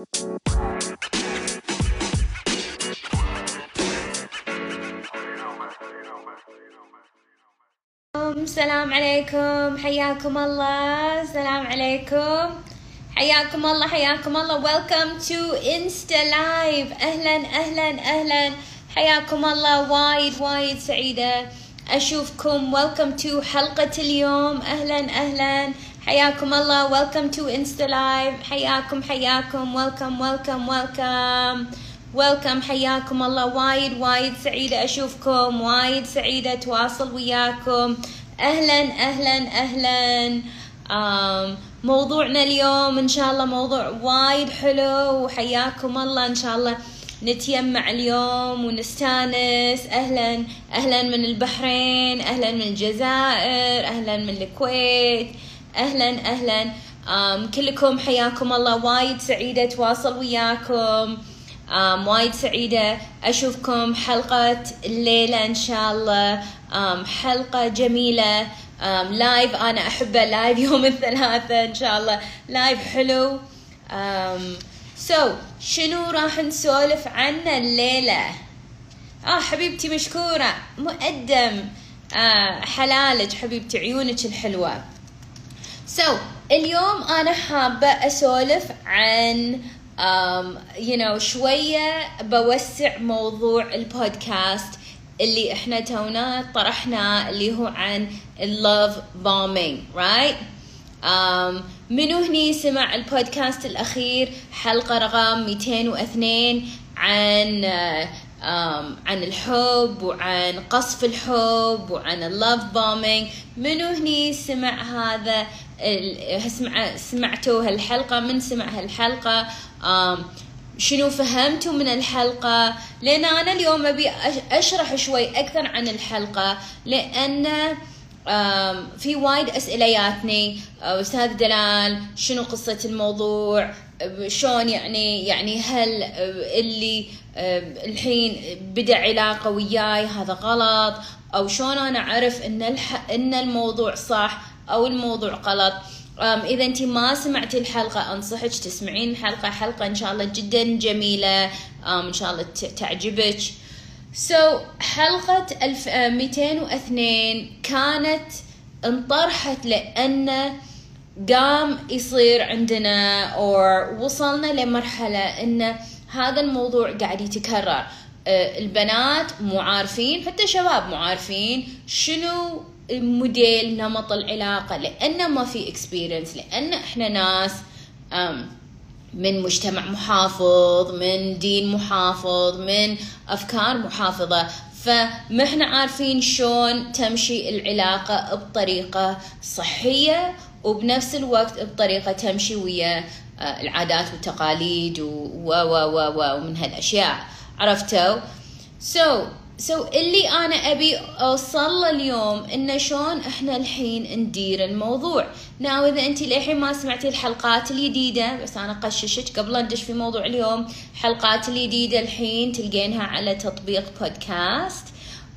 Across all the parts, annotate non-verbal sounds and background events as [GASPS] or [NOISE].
السلام عليكم حياكم الله. السلام عليكم. حياكم الله حياكم الله. Welcome to insta live. أهلا أهلا أهلا. حياكم الله. وايد وايد سعيدة أشوفكم. Welcome to حلقة اليوم. أهلا أهلا. حياكم الله. Welcome to insta live. حياكم حياكم. Welcome welcome welcome. Welcome حياكم الله. وايد وايد سعيدة أشوفكم. وايد سعيدة أتواصل وياكم. أهلا أهلا أهلا. um, موضوعنا اليوم إن شاء الله موضوع وايد حلو وحياكم الله. إن شاء الله نتيمع اليوم ونستانس. أهلا أهلا من البحرين أهلا من الجزائر أهلا من الكويت. أهلا um, كلكم حياكم الله. وايد سعيدة أتواصل وياكم. um, وايد سعيدة أشوفكم حلقة الليلة إن شاء الله. um, حلقة جميلة. um, live أنا أحبه live [LAUGHS] يوم الثلاثاء إن شاء الله. live حلو. um, so شنو راح نسولف عنه الليلة؟ آه حبيبتي مشكورة. مقدم آه حلالك حبيبتي. عيونك الحلوة. So اليوم أنا حابة أسولف عن um, you know شوية بوسع موضوع البودكاست اللي إحنا تونا طرحناه اللي هو عن ال love bombing right um, منو هني سمع البودكاست الأخير؟ حلقة رقم 202 عن um, عن الحب وعن قصف الحب وعن اللوف بومينج منو هني سمع هذا سمع سمعتوا هالحلقة؟ من سمع هالحلقة؟ شنو فهمتوا من الحلقة؟ لأن أنا اليوم أبي أشرح شوي أكثر عن الحلقة. لأن في وايد أسئلة جاتني أستاذ دلال شنو قصة الموضوع؟ شلون يعني يعني هل اللي الحين بدأ علاقة وياي هذا غلط؟ أو شلون أنا أعرف إن الح... إن الموضوع صح أو الموضوع غلط؟ إذا أنت ما سمعتي الحلقة أنصحك تسمعين الحلقة حلقة إن شاء الله جدا جميلة. إن شاء الله تعجبك. سو so, حلقة 202 كانت انطرحت لأن قام يصير عندنا أو وصلنا لمرحلة أن هذا الموضوع قاعد يتكرر. البنات مو عارفين حتى شباب مو عارفين شنو موديل نمط العلاقة لأن ما في اكسبيرينس لأن إحنا ناس من مجتمع محافظ من دين محافظ من أفكار محافظة. فما إحنا عارفين شلون تمشي العلاقة بطريقة صحية وبنفس الوقت بطريقة تمشي ويا العادات والتقاليد و و و و ومن هالأشياء. عرفتوا؟ so سو so, اللي أنا أبي أوصل له اليوم انه شلون إحنا الحين ندير الموضوع. ناو إذا انت للحين ما سمعتي الحلقات الجديده بس أنا قششك قبل ندش في موضوع اليوم حلقات الجديده الحين تلقينها على تطبيق بودكاست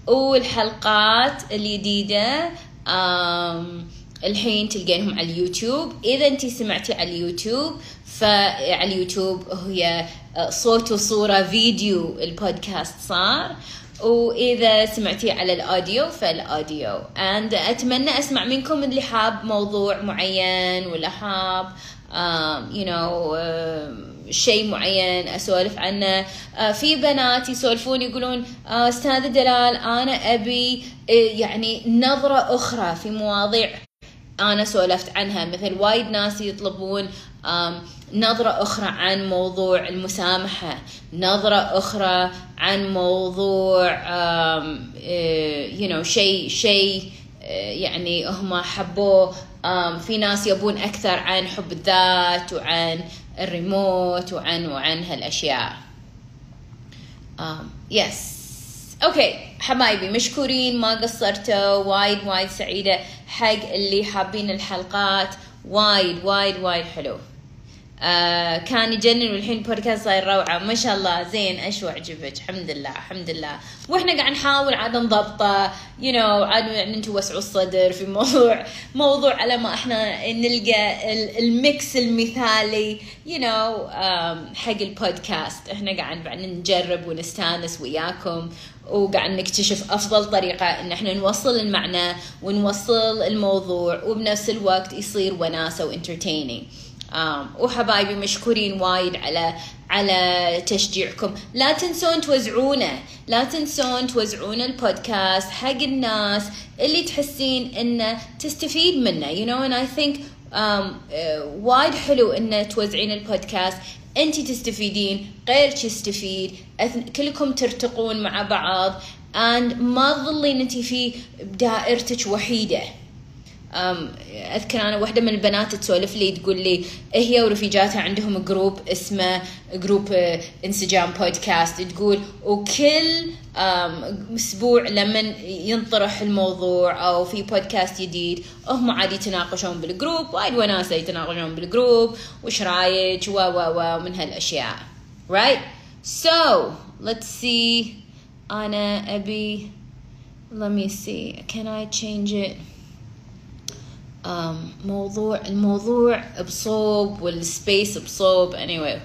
والحلقات الجديده um الحين تلقينهم على اليوتيوب. إذا انت سمعتي على اليوتيوب فعلى اليوتيوب هي صوت وصورة فيديو البودكاست صار. وإذا سمعتي على الأوديو فال audio. And أتمنى أسمع منكم اللي حاب موضوع معين ولا حاب um, you know uh, شيء معين أسولف عنه. uh, في بنات يسولفون يقولون uh, أستاذ دلال أنا أبي uh, يعني نظرة أخرى في مواضيع أنا سولفت عنها مثل وايد ناس يطلبون نظرة أخرى عن موضوع المسامحة نظرة أخرى عن موضوع uh, you know شيء شيء uh, يعني هم حبوه. في ناس يبون أكثر عن حب الذات وعن الريموت وعن وعن هالأشياء. um, yes. okay حبايبي مشكورين ما قصرتوا وايد وايد سعيدة. حق اللي حابين الحلقات وايد وايد وايد حلو. آه كان يجنن والحين البودكاست صاير روعة. ما شاء الله. زين إيش عجبك الحمد لله الحمد لله. وإحنا قاعد نحاول عاد نضبطه you know عاد يعني أنتم وسعوا الصدر في موضوع موضوع على ما إحنا نلقى ال mix المثالي. you know حق البودكاست إحنا قاعد بعد نجرب ونستانس وياكم. وقاعد نكتشف أفضل طريقة إن إحنا نوصل المعنى ونوصل الموضوع وبنفس الوقت يصير وناسة وانترتيننج وحبايبي مشكورين وايد على على تشجيعكم. لا تنسون توزعونه لا تنسون توزعون البودكاست حق الناس اللي تحسين انه تستفيد منه. You know and I think um, uh, وايد حلو إن توزعين البودكاست. انت تستفيدين غيرك يستفيد كلكم ترتقون مع بعض. And ما تظلين انت في دائرتك وحيدة. أذكر أنا واحدة من البنات تسولف لي تقول لي هي؟ ورفيجاتها عندهم group اسمه group انسجام بودكاست تقول وكل أسبوع لما ينطرح الموضوع أو في بودكاست جديد هم عادي يتناقشون بال group وايد وناسه يتناقشون بال group وش رأيك؟ و و و من هالأشياء. Right? So let's see. أنا أبي let me see. Can I change it? موضوع الموضوع بصوب وال space بصوب. Anyway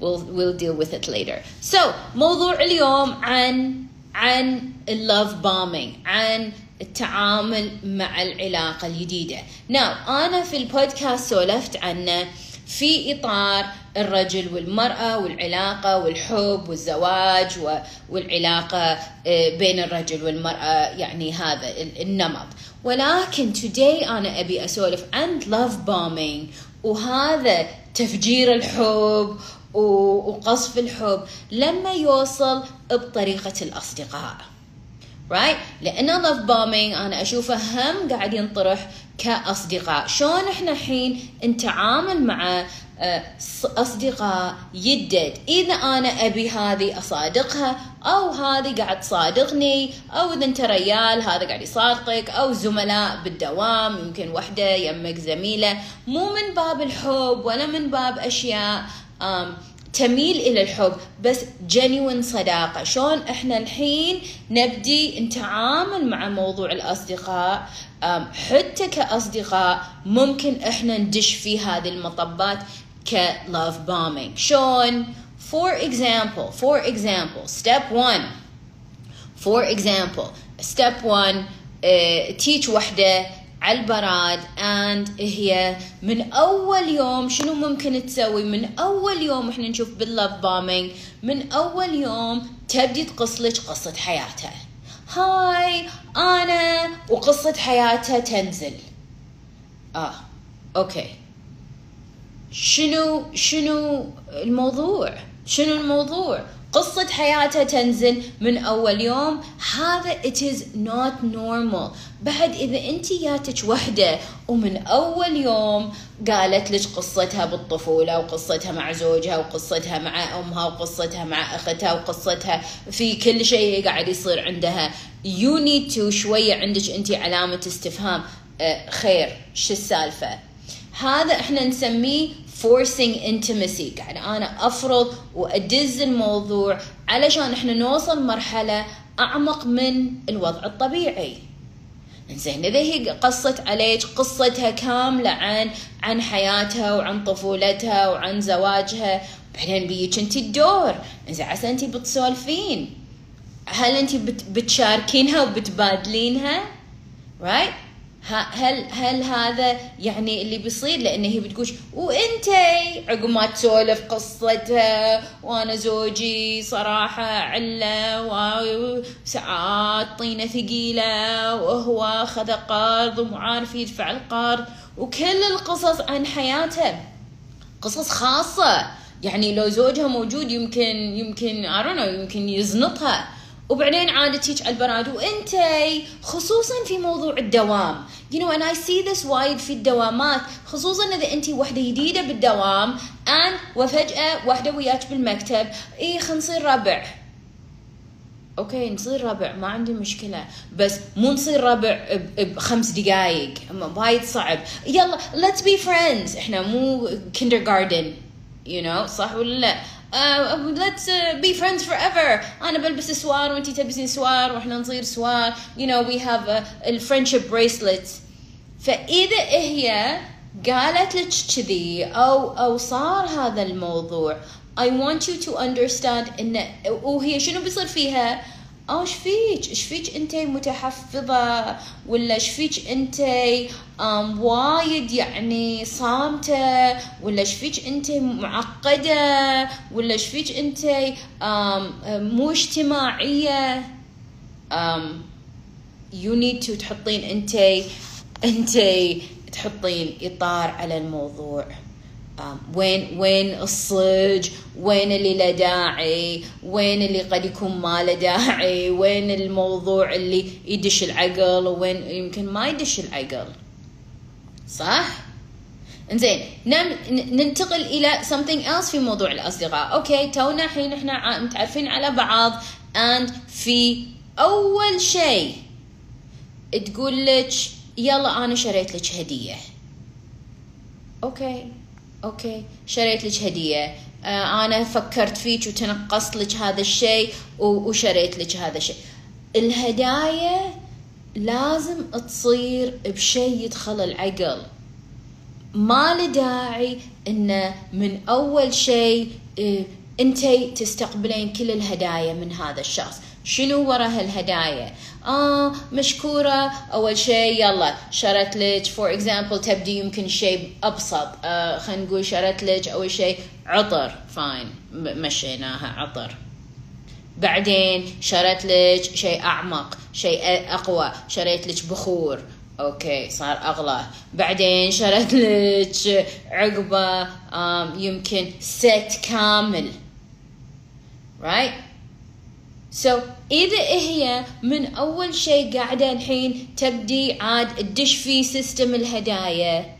we'll we'll deal with it later. So موضوع اليوم عن عن ال love bombing عن التعامل مع العلاقة الجديدة. Now أنا في البودكاست سولفت عنه في إطار الرجل والمرأة والعلاقة والحب والزواج والعلاقة بين الرجل والمرأة يعني هذا النمط. ولكن today أنا أبي أسولف عن love bombing. وهذا تفجير الحب وقصف الحب لما يوصل بطريقة الأصدقاء. Right? لأن love bombing أنا أشوفه هم قاعد ينطرح كأصدقاء. شلون إحنا الحين نتعامل مع أصدقاء يدد؟ إذا أنا أبي هذه أصادقها أو هذه قاعد تصادقني أو إذا أنت ريال هذا قاعد يصادقك أو زملاء بالدوام يمكن وحدة يمك زميلة. مو من باب الحب ولا من باب أشياء تميل إلى الحب بس شلون صداقة. شلون إحنا الحين نبدي نتعامل مع موضوع الأصدقاء؟ حتى كأصدقاء ممكن إحنا ندش في هذه المطبات love bombing. شلون؟ For example for example step one. For example step one uh, تيج وحدة على البراد. And هي من أول يوم شنو ممكن تسوي؟ من أول يوم إحنا نشوف بال love bombing من أول يوم تبدي تقص لك قصة حياتها. هاي أنا وقصة حياتها تنزل. آه أوكي. شنو شنو الموضوع؟ شنو الموضوع؟ قصة حياتها تنزل من أول يوم. هذا it is not normal. بعد إذا أنت ياتك وحدة ومن أول يوم قالت لك قصتها بالطفولة وقصتها مع زوجها وقصتها مع أمها وقصتها مع أختها وقصتها في كل شيء قاعد يصير عندها. You need to شوية عندك أنت علامة استفهام. أه خير شو السالفة؟ هذا إحنا نسميه forcing intimacy. قاعد أنا أفرض وأدز الموضوع علشان إحنا نوصل مرحلة أعمق من الوضع الطبيعي. زين إذا هي قصت عليك قصتها كاملة عن عن حياتها وعن طفولتها وعن زواجها بعدين بيجي انت الدور. زين عسى أنت بتسولفين. هل أنت بتشاركينها وبتبادلينها؟ Right هل هل هذا يعني اللي بيصير؟ لأن هي بتقول وانتي عقب ما تسولف قصتها وأنا زوجي صراحة عله وساعات طينة ثقيلة وهو أخذ قرض ومو عارف يدفع القرض. وكل القصص عن حياته. قصص خاصة. يعني لو زوجها موجود يمكن يمكن I يمكن يزنطها. وبعدين تيج على البراد وانتي خصوصا في موضوع الدوام. You know and I see this وايد في الدوامات خصوصا إذا انت وحدة جديدة بالدوام and وفجأة وحدة وياك بالمكتب اي خلينا نصير ربع. okay نصير ربع ما عندي مشكلة. بس مو نصير ربع بخمس دقايق. وايد صعب. يلا let's be friends. إحنا مو kindergarten. You know صح ولا لا؟ Let's uh, be friends forever. أنا بلبس سوار وانتي تلبسين سوار وإحنا نصير سوار. You know we have a, a friendship bracelets فإذا هي قالت لك كذي أو أو صار هذا الموضوع I want you to understand ان وهي شنو بيصير فيها؟ آه إيش فيك انتي متحفظة ولا شفيك انتي وايد يعني صامتة؟ ولا شفيك انتي معقدة؟ ولا شفيك انتي مو اجتماعية you need to تحطين أنت انتي تحطين إطار على الموضوع. وين وين الصج؟ وين اللي له داعي؟ وين اللي قد يكون ما له داعي؟ وين الموضوع اللي يدش العقل؟ وين يمكن ما يدش العقل. صح؟ إنزين ننتقل إلى something else في موضوع الأصدقاء. أوكي تونا الحين إحنا متعرفين على بعض. And في أول شيء تقول لك يلا أنا شريت لك هدية. okay. okay شريت لك هدية. آه أنا فكرت فيك وتنقصت لك هذا الشيء وشريت لك هذا الشيء. الهدايا لازم تصير بشيء يدخل العقل. ما له داعي إنه من أول شيء آه انت تستقبلين كل الهدايا من هذا الشخص. شنو ورا هالهدايا؟ آه مشكورة. أول شيء يلا شرت لك for example تبدي يمكن شيء أبسط. آه خلينا نقول شرت لك أول شيء عطر. fine مشيناها عطر. بعدين شرت لك شيء أعمق شيء أقوى. شريت لك بخور. okay صار أغلى. بعدين شرت لك عقبة يمكن ست كامل. Right so, إذا هي من أول شيء قاعدة الحين تبدي عاد تدش في سيستم الهدايا.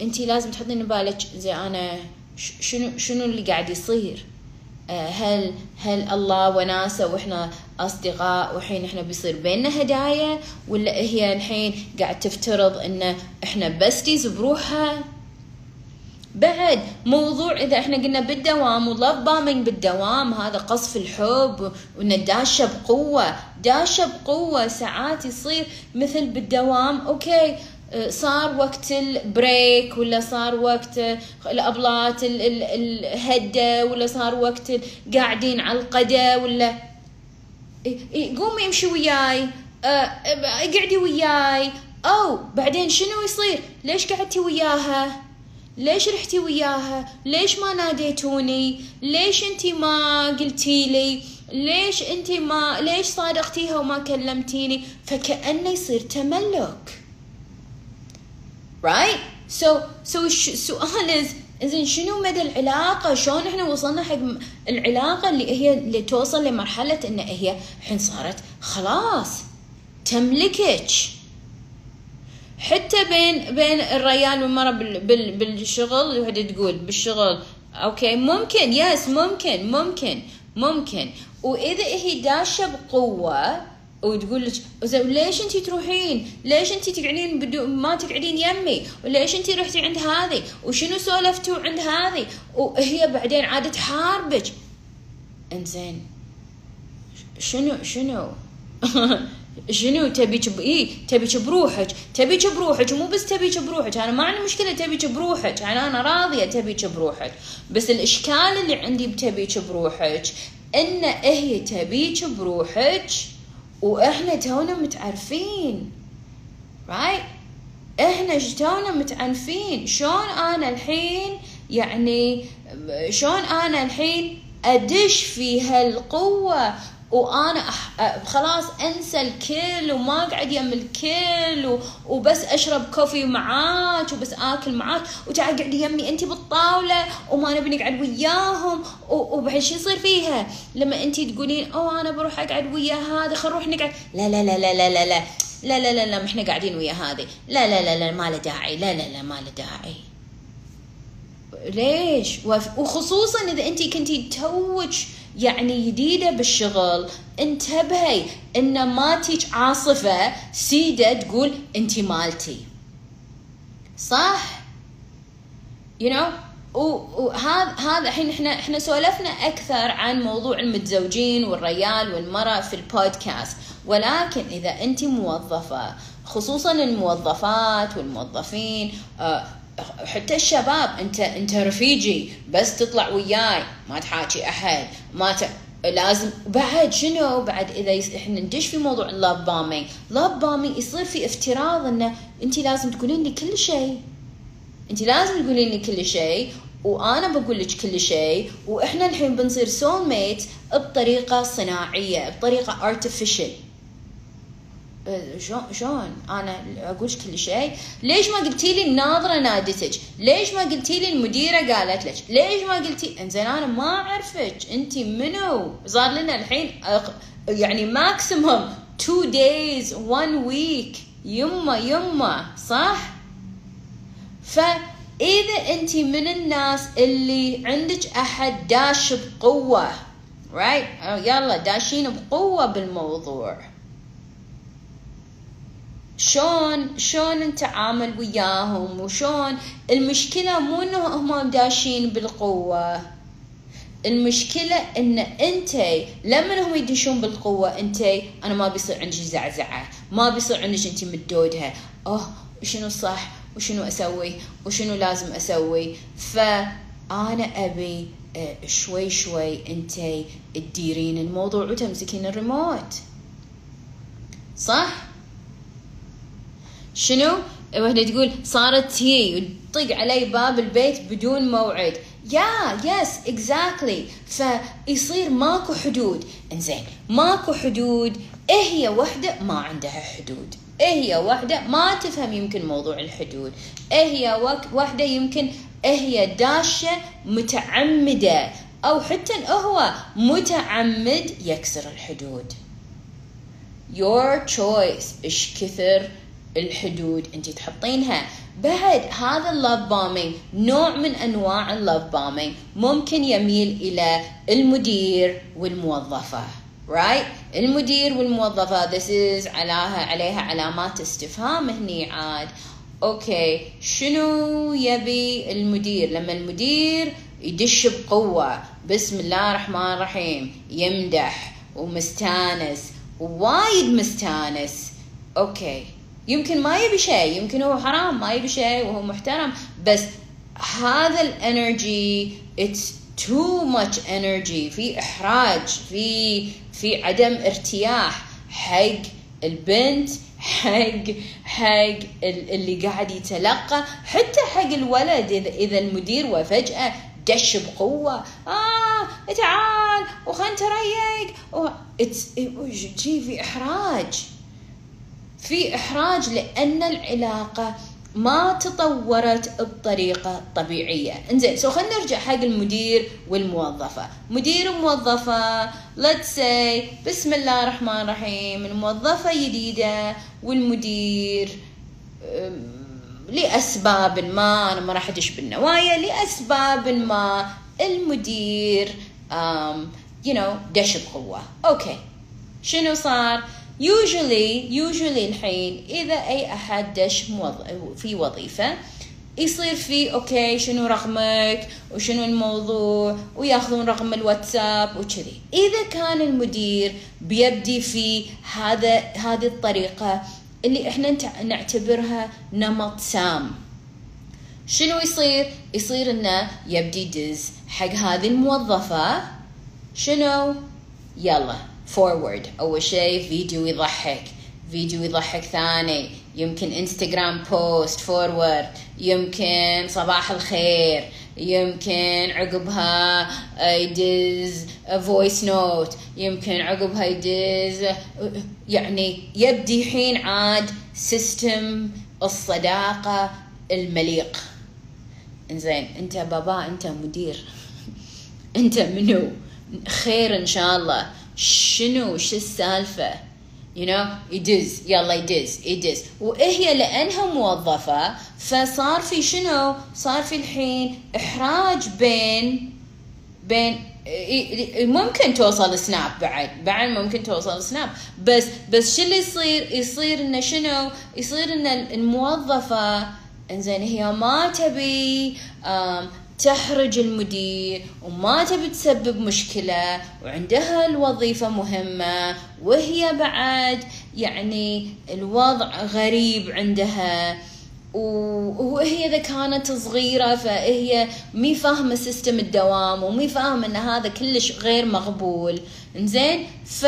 أنت لازم تحطين بالك زي أنا شنو شنو اللي قاعد يصير؟ آه، هل هل الله وناسه وإحنا أصدقاء وحين إحنا بيصير بيننا هدايا؟ ولا هي الحين قاعد تفترض إن إحنا besties بروحها؟ بعد موضوع إذا إحنا قلنا بالدوام و love bombing بالدوام هذا قصف الحب وان داشه بقوة داشه بقوة. ساعات يصير مثل بالدوام okay آه، صار وقت البريك ولا صار وقت الأبلاط الهده ولا صار وقت قاعدين على الغدا ولا قومي امشي وياي اقعدي آه، وياي. أو بعدين شنو يصير؟ ليش قعدتي وياها؟ ليش رحتي وياها؟ ليش ما ناديتوني؟ ليش انت ما قلتي لي؟ ليش انت ما ليش صادقتيها وما كلمتيني؟ فكأنه يصير تملك. Right? So so السؤال زين شنو مدى العلاقة؟ شلون إحنا وصلنا حق العلاقة اللي هي اللي توصل لمرحلة إن هي الحين صارت خلاص تملكك حتى بين بين الرجال والمرأة بال بال بالشغل وحدة تقول بالشغل okay ممكن yes ممكن ممكن ممكن وإذا هي داشة بقوة وتقول لك زين ليش انت تروحين؟ ليش انت تقعدين بدو ما تقعدين يمي؟ وليش انت رحتي عند هذه؟ وشنو سولفتوا عند هذه؟ وهي بعدين عادت تحاربك. إنزين شنو شنو؟ [LAUGHS] شنو تبيك ب... إيه تبيك بروحك تبيك بروحك ومو بس تبيك بروحك أنا ما عندي مشكلة تبيك بروحك يعني أنا راضية تبيك بروحك بس الإشكال اللي عندي بتبيك بروحك إن هي تبيك بروحك وإحنا تونا متعرفين رايت إحنا تونا متعنفين شلون أنا الحين يعني شلون أنا الحين أدش في هالقوة وأنا أح... خلاص انسى الكل وما اقعد يم الكل وبس اشرب كوفي معاك وبس اكل معاك وتعال قعدي يمي انت بالطاوله وما نبي نقعد وياهم وبعدين شو يصير فيها لما انت تقولين اوه أنا بروح اقعد ويا هذا خل نروح نقعد لا لا لا لا لا لا لا لا لا لا لا إحنا قاعدين ويا هذه لا لا لا لا ما له داعي لا لا لا ما له داعي ليش وخصوصا اذا انت كنتي توج يعني جديدة بالشغل. انتبهي إن ما تيج عاصفة سيدة تقول انت مالتي. صح؟ You know? وهذا هذا الحين إحنا إحنا سولفنا أكثر عن موضوع المتزوجين والريال والمرأة في البودكاست. ولكن إذا انت موظفة خصوصا الموظفات والموظفين آه، حتى الشباب انت انت رفيجي بس تطلع وياي ما تحاكي أحد ما ت... لازم بعد شنو؟ بعد إذا إحنا ندش في موضوع ال love bombing love bombing يصير في افتراض إنه أنت لازم تقولين لي كل شيء. أنت لازم تقولين لي كل شيء وأنا بقول لك كل شيء وإحنا الحين بنصير soulmate بطريقة صناعية بطريقة artificial. شلون شلون؟ أنا أقول كل شيء. ليش ما قلتي لي الناظرة نادتك؟ ليش ما قلتي لي المديرة قالت لك؟ ليش ما قلتي إنزين أنا ما أعرفك. أنت منو؟ صار لنا الحين يعني ماكسيموم 2 days 1 week. يما يما صح؟ فإذا أنت من الناس اللي عندك أحد داش بقوة right يلا داشين بقوة بالموضوع. شلون شلون نتعامل وياهم؟ وشلون المشكلة مو إنه هم داشين بالقوة. المشكلة إن أنت لما هم يدشون بالقوة أنت أنا ما بيصير عندك زعزعة ما بيصير عندك أنت مدودها أوه شنو صح؟ وشنو أسوي؟ وشنو لازم أسوي؟ فأنا أبي آه، شوي شوي أنت تديرين الموضوع وتمسكين الريموت. صح؟ شنو؟ وحده تقول صارت هي. وتطق علي باب البيت بدون موعد. yeah yes exactly فيصير ماكو حدود. إنزين ماكو حدود. إيه هي وحدة؟ ما عندها حدود. إيه هي وحدة؟ ما تفهم يمكن موضوع الحدود. إيه هي وحدة يمكن إيه هي داشة متعمدة. أو حتى هو متعمد يكسر الحدود. Your choice. إيش كثر الحدود انت تحطينها. بعد هذا ال love bombing نوع من أنواع ال love bombing ممكن يميل إلى المدير والموظفة right المدير والموظفة this is عليها عليها علامات استفهام هني عاد. okay شنو يبي المدير؟ لما المدير يدش بقوة بسم الله الرحمن الرحيم يمدح ومستانس ووايد مستانس. okay يمكن ما يبي شيء يمكن هو حرام ما يبي شيء وهو محترم بس هذا ال energy it's too much energy في إحراج في في عدم ارتياح. حق البنت حق حق اللي قاعد يتلقى. حتى حق الولد إذا المدير وفجأة دش بقوة. آه تعال وخلنا نتريق. جي في إحراج. في إحراج لأن العلاقة ما تطورت بطريقة طبيعية. إنزين so خلينا نرجع حق المدير والموظفة. مدير وموظفة let's say بسم الله الرحمن الرحيم الموظفة جديدة والمدير لأسباب ما أنا ما راح أدش بالنوايا لأسباب ما المدير um, you know دش بقوة. okay شنو صار؟ Usually usually الحين إذا أي أحد دش في وظيفة يصير في okay شنو رقمك؟ وشنو الموضوع؟ ويأخذون رقم الواتساب وكذي. إذا كان المدير بيبدي في هذا هذه الطريقة اللي إحنا نعتبرها نمط سام. شنو يصير؟ يصير إنه يبدي دز حق هذه الموظفة. شنو؟ يلا. forward أول شيء فيديو يضحك. فيديو يضحك ثاني. يمكن انستغرام post forward يمكن صباح الخير. يمكن عقبها يدز voice note يمكن عقبها يدز يعني يبدي حين عاد system الصداقة المليق. إنزين أنت بابا أنت مدير. [LAUGHS] أنت منو؟ خير إن شاء الله. شنو؟ شو السالفة؟ You know يدز يلا يدز يدز وهي لأنها موظفة فصار في شنو؟ صار في الحين إحراج بين بين ممكن توصل سناب بعد. بعد ممكن توصل سناب بس بس شو اللي يصير؟ يصير إنه شنو؟ يصير إن الموظفة إنزين هي ما تبي تحرج المدير وما تبي تسبب مشكلة وعندها الوظيفة مهمة وهي بعد. يعني الوضع غريب عندها. وهي إذا كانت صغيرة فهي مي فاهمة system الدوام ومي فاهمة إن هذا كلش غير مقبول. إنزين؟ ف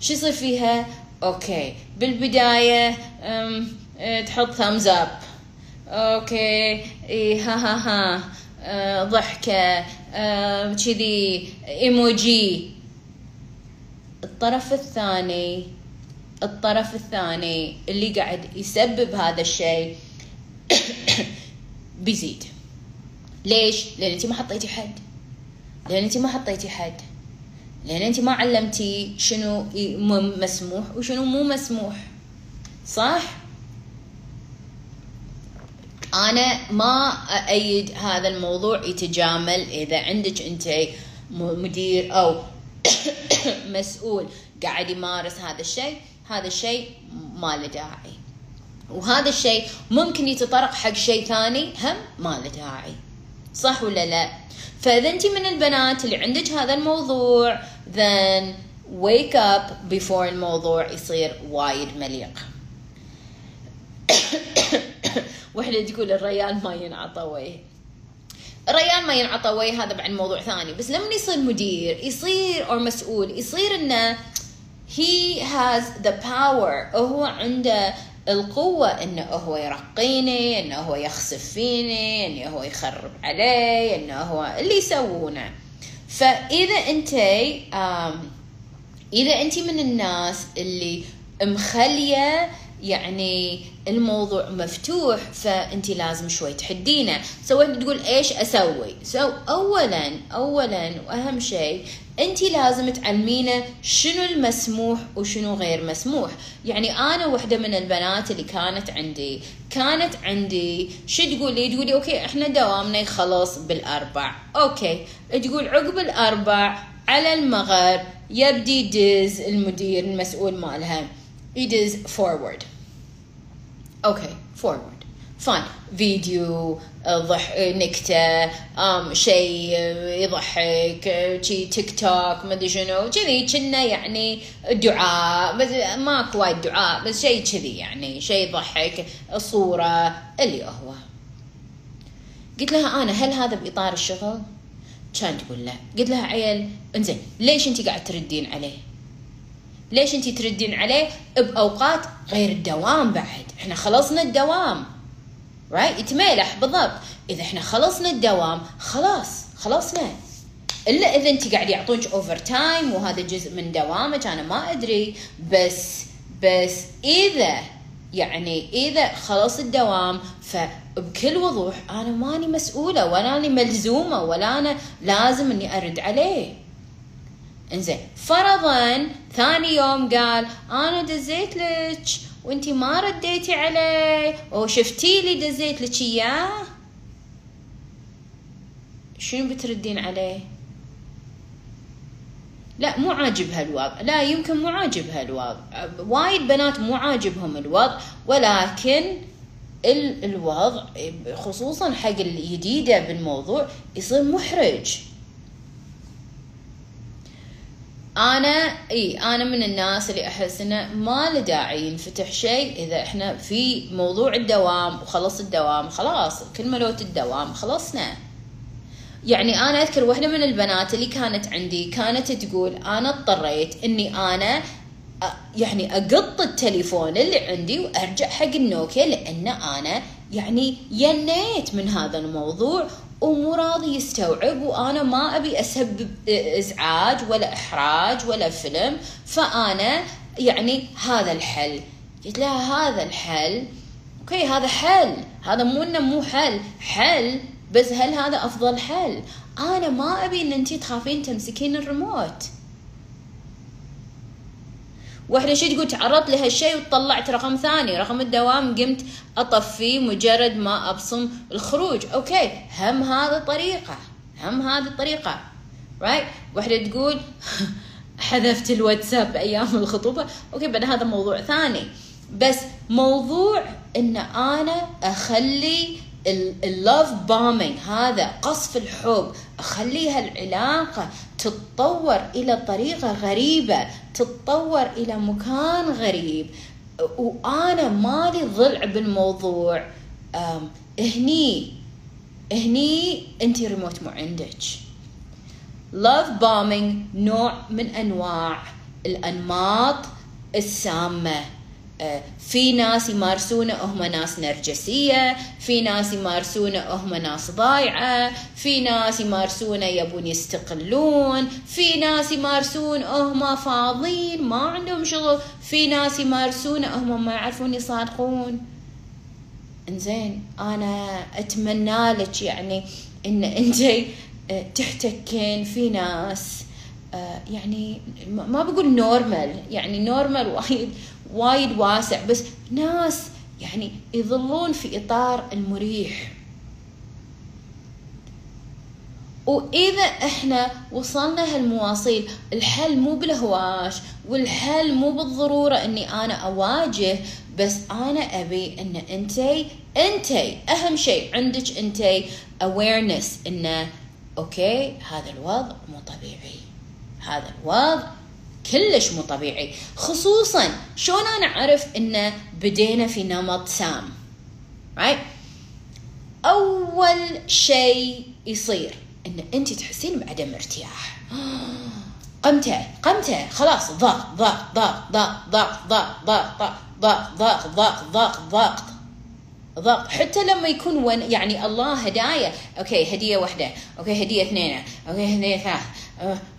شو يصير فيها؟ okay. بالبداية أه، تحط thumbs up okay إي ها ها ها. أه ضحكة. أه كذي إيموجي. الطرف الثاني الطرف الثاني اللي قاعد يسبب هذا الشيء [COUGHS] بيزيد. ليش؟ لأن انت ما حطيتي حد. لأن انت ما حطيتي حد. لأن انت ما علمتي شنو مسموح وشنو مو مسموح. صح؟ أنا ما ايد هذا الموضوع يتجامل إذا عندك أنت مدير أو [COUGHS] مسؤول قاعد يمارس هذا الشيء هذا الشيء ما له داعي. وهذا الشيء ممكن يتطرق حق شيء ثاني هم ما له داعي. صح ولا لا؟ فإذا أنت من البنات اللي عندك هذا الموضوع then wake up before الموضوع يصير وايد مليق. [COUGHS] وحده تقول الريال ما ينعطى وجه. الريال ما ينعطى وجه هذا بعد موضوع ثاني. بس لما يصير مدير يصير أو مسؤول يصير إنه he has the power هو عنده القوة إنه هو يرقيني إنه هو يخسف فيني إنه هو يخرب علي إنه هو اللي يسوونه. فإذا أنت إذا أنت من الناس اللي مخلية يعني الموضوع مفتوح فانت لازم شوي تحدينه. سويت تقول إيش أسوي؟ سو اولا اولا وأهم شيء انت لازم تعلمينه شنو المسموح وشنو غير مسموح. يعني أنا وحدة من البنات اللي كانت عندي كانت عندي شو تقولي؟ تقولي okay إحنا دوامنا يخلص بالأربع. okay تقول عقب الأربع على المغرب يبدي يدز المدير المسؤول مالها. يدز forward okay forward fine فيديو ضح نكتة ام شيء يضحك شي تيك توك ما أدري شنو. كذي كنا يعني دعاء. بس ماكو وايد دعاء بس شيء كذي يعني. شيء يضحك صورة اللي هو. قلت لها أنا هل هذا بإطار الشغل؟ كان تقول لا. قلت لها عيل إنزين ليش أنت قاعد تردين عليه؟ ليش انت تردين عليه بأوقات غير الدوام بعد؟ إحنا خلصنا الدوام. right يتميلح بالضبط. إذا إحنا خلصنا الدوام خلاص خلصنا. إلا إذا انت قاعد يعطونك overtime وهذا جزء من دوامك أنا ما أدري. بس بس إذا يعني إذا خلص الدوام فبكل وضوح أنا ماني مسؤولة ولا اني ملزومة ولا أنا لازم إني أرد عليه. إنزين. فرضا ثاني يوم قال أنا دزيت لك وأنتي ما رديتي علي. وشفتي لي دزيت لك إياه؟ شنو بتردين عليه؟ لا مو عاجب هالوضع. لا يمكن مو عاجب هالوضع. وايد بنات مو عاجبهم الوضع ولكن الوضع خصوصا حق الجديدة بالموضوع يصير محرج. أنا إي أنا من الناس اللي أحس إنه ما له داعي ينفتح شيء إذا إحنا في موضوع الدوام وخلص الدوام خلاص كلمه لوت الدوام خلصنا. يعني أنا أذكر وإحدة من البنات اللي كانت عندي كانت تقول أنا اضطريت إني أنا يعني أقط التليفون اللي عندي وأرجع حق النوكيا لأن أنا يعني ينيت من هذا الموضوع ومو راضي يستوعب وأنا ما أبي أسبب إزعاج ولا إحراج ولا فيلم فأنا يعني هذا الحل. قلت لها هذا الحل. أوكي هذا حل. هذا مو إنه مو حل. حل بس هل هذا أفضل حل؟ أنا ما أبي إن انت تخافين تمسكين الريموت. واحدة شي تقول تعرضت لهالشيء وطلعت رقم ثاني. رقم الدوام قمت أطفيه مجرد ما أبصم الخروج. okay هم هذا طريقة هم هذه الطريقة right right? واحدة تقول [LAUGHS] حذفت الواتساب أيام الخطوبة. okay بعد هذا موضوع ثاني. بس موضوع إن أنا أخلي ال love bombing هذا قصف الحب. أخليها العلاقة تتطور إلى طريقة غريبة تتطور إلى مكان غريب. وأنا مالي ضلع بالموضوع. هني هني انت ريموت مو عندك. Love bombing نوع من أنواع الأنماط السامة. في ناس يمارسونه هم ناس نرجسية في ناس يمارسونه هم ناس ضايعة في ناس يمارسونه يبون يستقلون في ناس يمارسون هم فاضيين ما عندهم شغل في ناس يمارسونه هم ما يعرفون يصادقون. إنزين أنا أتمنى لك يعني إن أنت آه، تحتكين في ناس آه، يعني ما بقول normal يعني normal وايد وايد واسع بس ناس يعني يظلون في إطار المريح. وإذا إحنا وصلنا هالمواصيل الحل مو بالهواش والحل مو بالضرورة إني أنا أواجه بس أنا أبي إن انتي انتي أهم شيء عندك انتي awareness إنه okay هذا الوضع مو طبيعي. هذا الوضع كلش مو طبيعي خصوصا شلون أنا اعرف انه بدينا في نمط سام right اول شيء يصير ان انت تحسين بعدم ارتياح قمتي قمتي خلاص ضغط ضغط ضغط ضغط ضغط ضغط ضغط ضغط ضغط ضغط ضغط ضغط حتى لما يكون one يعني الله هدايا أوكي هديه واحدة أوكي هديه اثنين أوكي هديه ثلاث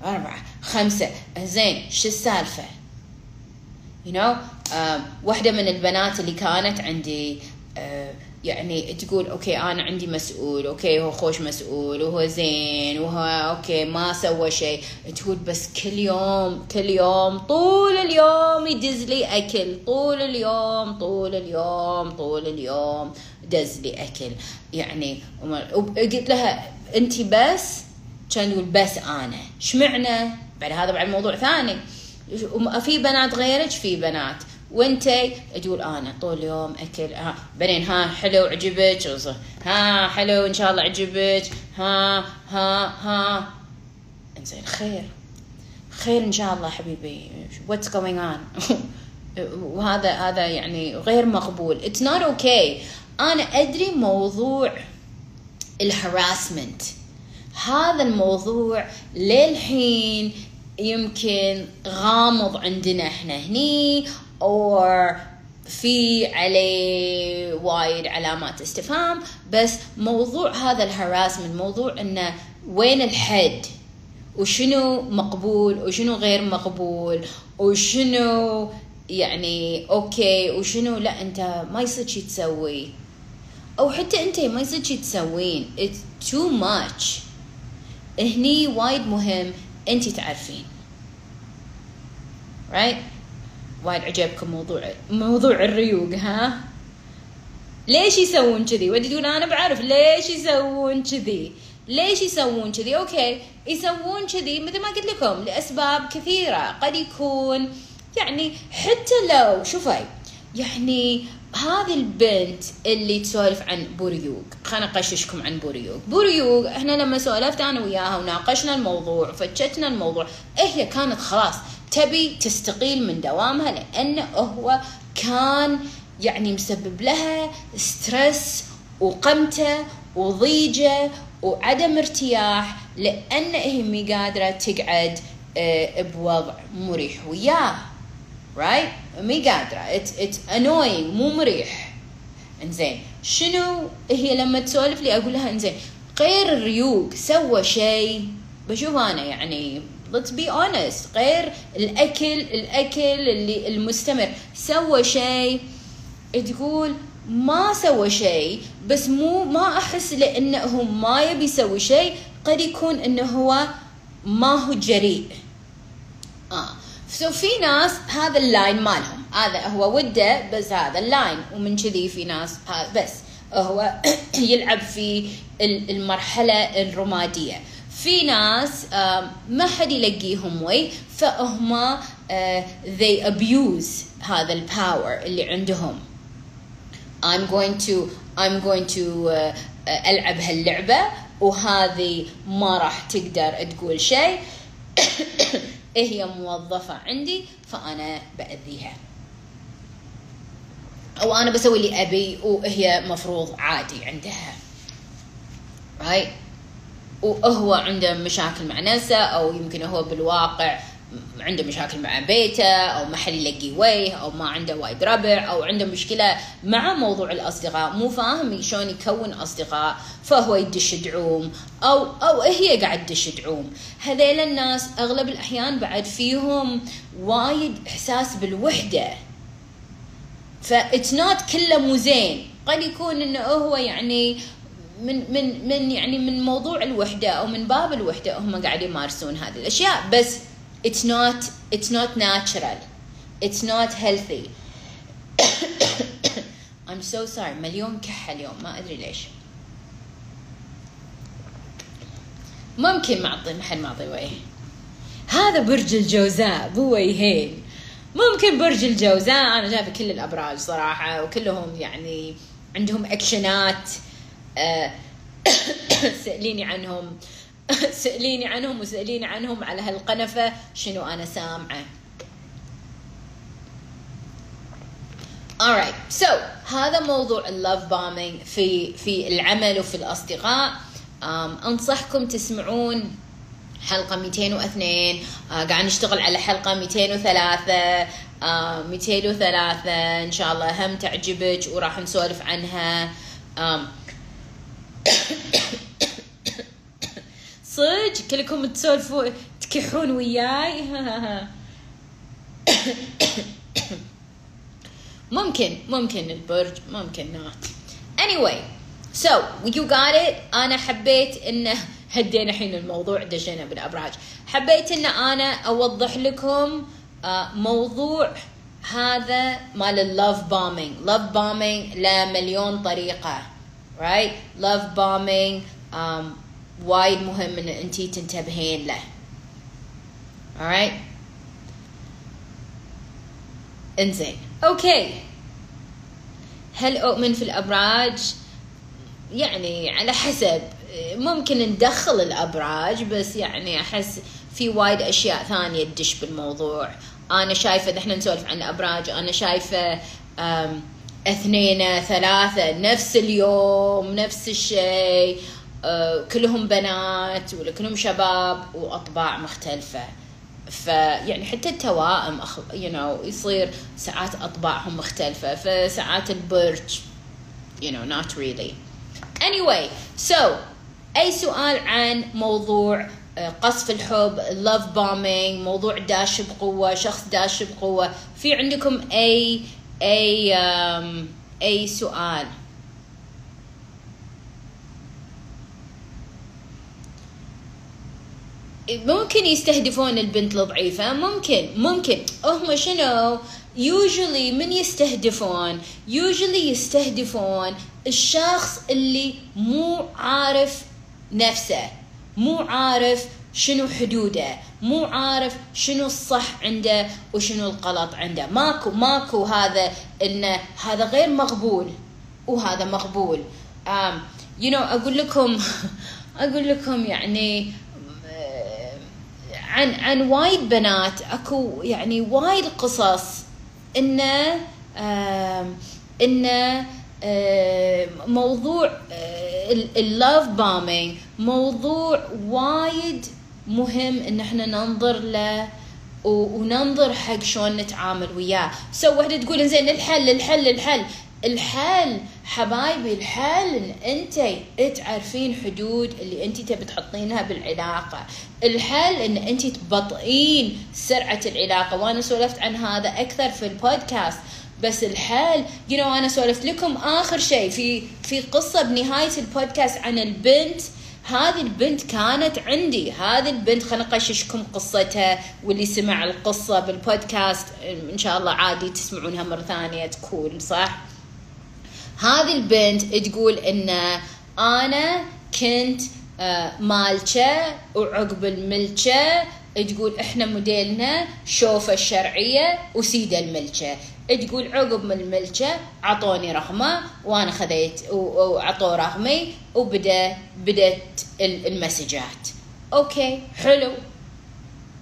أربعة خمسة. زين شو السالفة؟ You know uh, واحدة من البنات اللي كانت عندي uh, يعني تقول أوكي أنا عندي مسؤول أوكي هو خوش مسؤول وهو زين وهو أوكي ما سوى شيء. تقول بس كل يوم كل يوم طول اليوم يدز لي أكل طول اليوم طول اليوم طول اليوم دز لي أكل. يعني قلت لها انت بس كان تقول بس أنا. شمعنا؟ بعد هذا بعد موضوع ثاني. في بنات غيرك؟ في بنات. وأنت؟ تقول أنا طول اليوم أكل. ها بعدين ها حلو عجبك. ها حلو إن شاء الله عجبك. ها ها ها. إنزين خير. خير إن شاء الله حبيبي. what's going on وهذا هذا يعني غير مقبول. it's not okay أنا أدري موضوع ال harassment هذا الموضوع للحين يمكن غامض عندنا إحنا هني or في عليه وايد علامات استفهام. بس موضوع هذا ال harassment موضوع إنه وين الحد؟ وشنو مقبول وشنو غير مقبول؟ وشنو يعني okay وشنو لا أنت ما يصير شي تسوي. أو حتى أنت ما يصير شي تسوين. It's too much. هني وايد مهم انت تعرفين. Right? وايد عجبكم موضوع موضوع الريوق ها؟ ليش يسوون كذي؟ ودي تقول أنا بعرف. ليش يسوون كذي؟ ليش يسوون كذي؟ okay يسوون كذي مثل ما قلت لكم لأسباب كثيرة. قد يكون يعني حتى لو شوفي. يعني هذه البنت اللي تسولف عن بوريوق. خليني اقششكم عن بوريوق. بوريوق إحنا لما سولفت أنا وياها وناقشنا الموضوع وفتشتنا الموضوع هي كانت خلاص تبي تستقيل من دوامها لأنه هو كان يعني مسبب لها stress وقمته وضيجة وعدم ارتياح لأن هي مي قادرة تقعد آه، بوضع مريح وياه. Right? مي قادرة it's, it's annoying. مو مريح. إنزين. شنو هي لما تسولف لي أقول لها إنزين. غير الريوق. سوى شيء. بشوف أنا يعني let's be honest. غير الأكل الأكل اللي المستمر. سوى شيء. تقول ما سوى شيء. بس مو ما أحس لأنه ما يبي يسوي شيء. قد يكون إنه هو ما هو جريء. آه. so في ناس هذا ال line مالهم هذا هو وده بس هذا ال line. ومن كذي في ناس بس هو [COUGHS] يلعب في المرحلة الرمادية. في ناس ما حد يلقيهم وي فهم they abuse هذا الباور اللي عندهم. I'm going to I'm going to uh, ألعب هاللعبة وهذه ما راح تقدر تقول شيء. [COUGHS] هي موظفة عندي فأنا بأذيها. أو أنا بسوي اللي أبي وهي مفروض عادي عندها. Right وهو عنده مشاكل مع نفسه أو يمكن هو بالواقع عنده مشاكل مع بيته أو ما حد يلقي وجه أو ما عنده وايد ربع أو عنده مشكلة مع موضوع الأصدقاء مو فاهم شلون يكون أصدقاء فهو يدش دعوم أو أو هي قاعد تدش دعوم. هذيل الناس أغلب الأحيان بعد فيهم وايد إحساس بالوحدة. ف it's not كله مو زين. قد يكون إنه هو يعني من من من يعني من موضوع الوحدة أو من باب الوحدة هم قاعدين يمارسون هذه الأشياء. بس it's not it's not natural. It's not healthy. [COUGHS] I'm so sorry. مليون كحة اليوم. ما أدري ليش. ممكن معطي محل معطي وجه هذا برج الجوزاء. بو وجهين ممكن برج الجوزاء. أنا جايبة كل الأبراج صراحة وكلهم يعني عندهم أكشنات أه [COUGHS] سأليني عنهم. [LAUGHS] سأليني عنهم وسأليني عنهم على هالقنفة شنو أنا سامعة. Alright so هذا موضوع اللوف بامينج في في العمل وفي الأصدقاء. Um, أنصحكم تسمعون حلقة 202 uh, قاعد نشتغل على حلقة 203 uh, 203 إن شاء الله هم تعجبك وراح نسولف عنها. Um, صدق؟ كلكم تسولفوا تكحون وياي؟ ممكن ممكن البرج ممكن نوت anyway so you got it. أنا حبيت إنه هدينا الحين الموضوع دشينا بالأبراج. حبيت إن أنا أوضح لكم موضوع هذا مال ال love bombing love bombing له مليون طريقة love bombing um, وايد مهم إن انتي تنتبهين له. Alright إنزين. okay هل أؤمن في الأبراج؟ يعني على حسب. ممكن ندخل الأبراج بس يعني أحس في وايد أشياء ثانية تدش بالموضوع. أنا شايفة اذا إحنا نسولف عن ابراج أنا شايفة اثنين ثلاثة نفس اليوم نفس الشيء. كلهم بنات ولا كلهم شباب وأطباع مختلفة. فيعني حتى التوائم أخ... you know, يصير ساعات أطباعهم مختلفة فساعات البرج you know not really. Anyway so أي سؤال عن موضوع آه، قصف الحب love bombing موضوع داش بقوة شخص داش بقوة في عندكم أي أي أي سؤال؟ ممكن يستهدفون البنت الضعيفة ممكن ممكن. هم شنو؟ Usually من يستهدفون؟ Usually يستهدفون الشخص اللي مو عارف نفسه مو عارف شنو حدوده مو عارف شنو الصح عنده وشنو الغلط عنده. ماكو ماكو هذا انه هذا غير مقبول وهذا مقبول. um, you know أقول لكم [LAUGHS] أقول لكم يعني عن عن وايد بنات اكو يعني وايد قصص انه انه موضوع ال love bombing موضوع وايد مهم إن إحنا ننظر له وننظر حق شلون نتعامل وياه. so وحده تقول زين الحل الحل الحل. الحل حبايبي الحل إن أنت تعرفين حدود اللي أنت تبي تحطينها بالعلاقة. الحل إن أنت تبطئين سرعة العلاقة. وأنا سولفت عن هذا أكثر في البودكاست. بس الحل you you know, أنا سولفت لكم آخر شيء في في قصة بنهاية البودكاست عن البنت. هذه البنت كانت عندي. هذه البنت خلينا نقششكم قصتها واللي سمع القصة بالبودكاست. إن شاء الله عادي تسمعونها مرة ثانية تكون صح؟ هذه البنت تقول إن أنا كنت آه، مالكة وعقب الملكة. تقول إحنا موديلنا شوفة الشرعية وسيدة الملكة. تقول عقب من الملكة عطوني رقمه وأنا خذيت وعطوا رقمي وبدا بدت المسجات. أوكي حلو.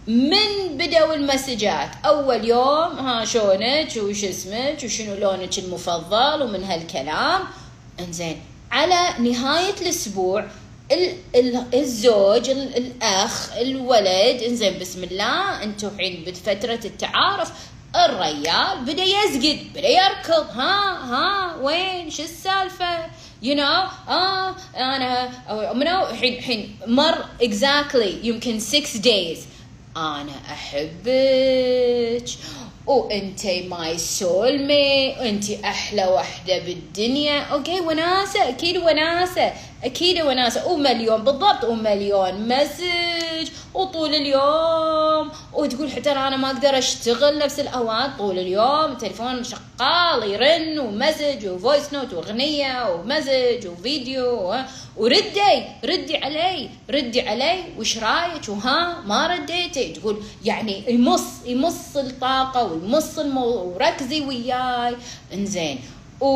من بدأوا المسجات؟ أول يوم ها شلونك وش اسمك وشنو لونك المفضل ومن هالكلام؟ إنزين على نهاية الأسبوع الزوج الأخ الولد إنزين بسم الله أنتم الحين بفترة التعارف الريال بدأ يسجد بدأ يركض ها ها وين؟ شو السالفة؟ You know آه أنا الحين الحين مر exactly يمكن 6 days. أنا أحبك. وانتي my soulmate وانتي أحلى وحدة بالدنيا. okay؟ وناسة. أكيد وناسة. أكيد وناسه ومليون بالضبط ومليون message وطول اليوم. وتقول حتى أنا ما أقدر أشتغل نفس الأوقات طول اليوم. التليفون شغال يرن و message و voice note وأغنية و message وفيديو وردي ردي علي ردي علي وش رأيك؟ وها ما رديتي. تقول يعني يمص يمص الطاقة ويمص المو وركزي وياي. إنزين. و...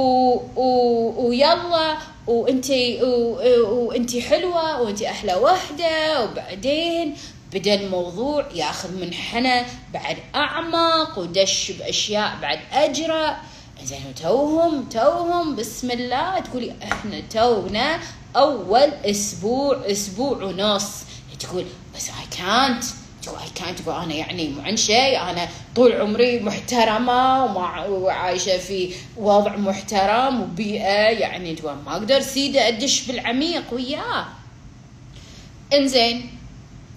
و... ويلا وانتي وانتي حلوة وانتي أحلى وحده وبعدين بدأ الموضوع ياخذ منحنى بعد أعمق ودش بأشياء بعد أجرى. زين توهم توهم بسم الله تقولي إحنا تونا أول أسبوع أسبوع ونص. تقول بس اي كانت اي كانت تقول أنا يعني مو عن شيء أنا طول عمري محترمة وعايشه في وضع محترم وبيئة يعني ما أقدر سيدة أدش بالعميق وياه. إنزين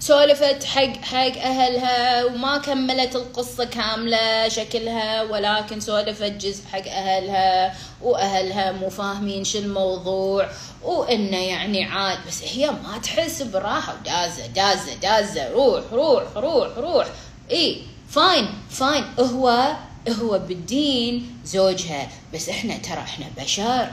سولفت حق حق أهلها وما كملت القصة كاملة شكلها ولكن سولفت جزء حق أهلها وأهلها مو فاهمين شو الموضوع وإنه يعني عاد بس هي ما تحس براحة ودازة دازة دازة روح روح روح روح. إي fine fine. هو هو بالدين زوجها. بس إحنا ترى إحنا بشر.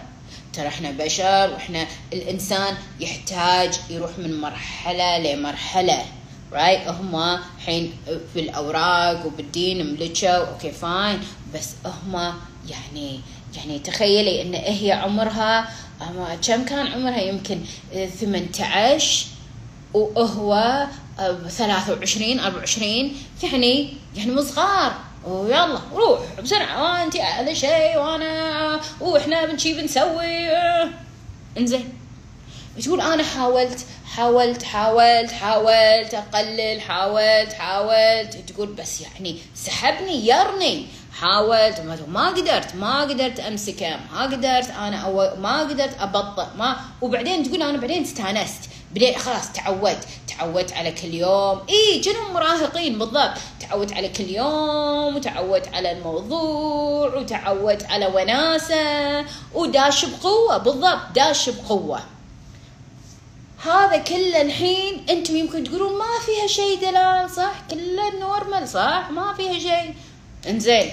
ترى إحنا بشر وإحنا الإنسان يحتاج يروح من مرحلة لمرحلة right right? هم الحين في الأوراق وبالدين ملكوا أوكي fine بس هم يعني يعني تخيلي إن هي عمرها كم كان عمرها؟ يمكن 18 وهو 23 24 يعني يعني مو صغار. ويلا روح بسرعة. انت اعلى شيء وأنا وإحنا بنشي بنسوي. انزين. تقول أنا حاولت حاولت حاولت حاولت أقلل حاولت حاولت. تقول بس يعني سحبني يرني. حاولت ما قدرت ما قدرت أمسكه ما قدرت أنا أو ما قدرت أبطئ ما. وبعدين تقول أنا بعدين استانست. بديت خلاص تعودت تعودت على كل يوم. اي كانوا مراهقين بالضبط. تعودت على كل يوم وتعودت على الموضوع وتعودت على وناسة وداش بقوة بالضبط داش بقوة. هذا كله الحين أنتم يمكن تقولون ما فيها شيء دلال صح؟ كله نورمال صح؟ ما فيها شيء. إنزين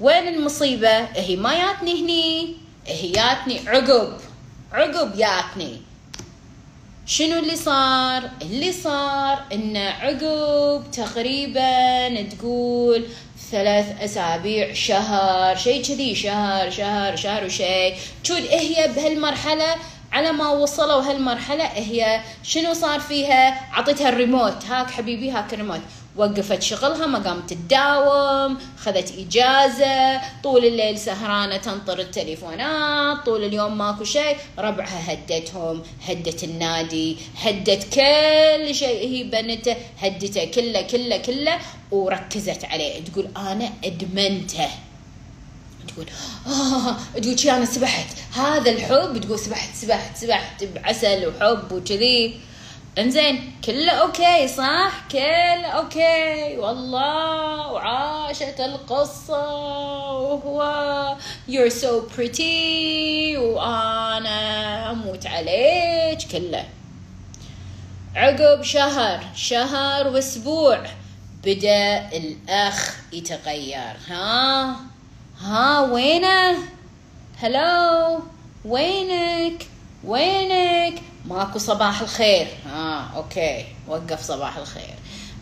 وين المصيبة؟ هي ما ياتني هني هي ياتني عقب عقب ياتني. شنو اللي صار؟ اللي صار إن عقب تقريبا تقول ثلاث أسابيع شهر شيء كذي شهر شهر شهر وشيء. تشود هي بهالمرحلة؟ على ما وصلوا هالمرحلة هي شنو صار فيها؟ عطيتها الريموت. هاك حبيبي هاك الريموت. وقفت شغلها ما قامت تداوم خذت إجازة طول الليل سهرانة تنطر التليفونات طول اليوم ماكو شيء ربعها هدتهم هدت النادي هدت كل شيء هي بنته هدته كله كله كله وركزت عليه. تقول أنا أدمنته. تقول آه تقول أنا سبحت. هذا الحب تقول سبحت سبحت سبحت بعسل وحب وكذي. انزين كله أوكي صح؟ كله أوكي. والله وعاشت القصة وهو you're so pretty وأنا أموت عليك. كله. عقب شهر شهر وأسبوع بدأ الأخ يتغير. ها؟ ها وينه؟ هلو وينك؟ وينك؟ ماكو صباح الخير. آه أوكي. وقف صباح الخير.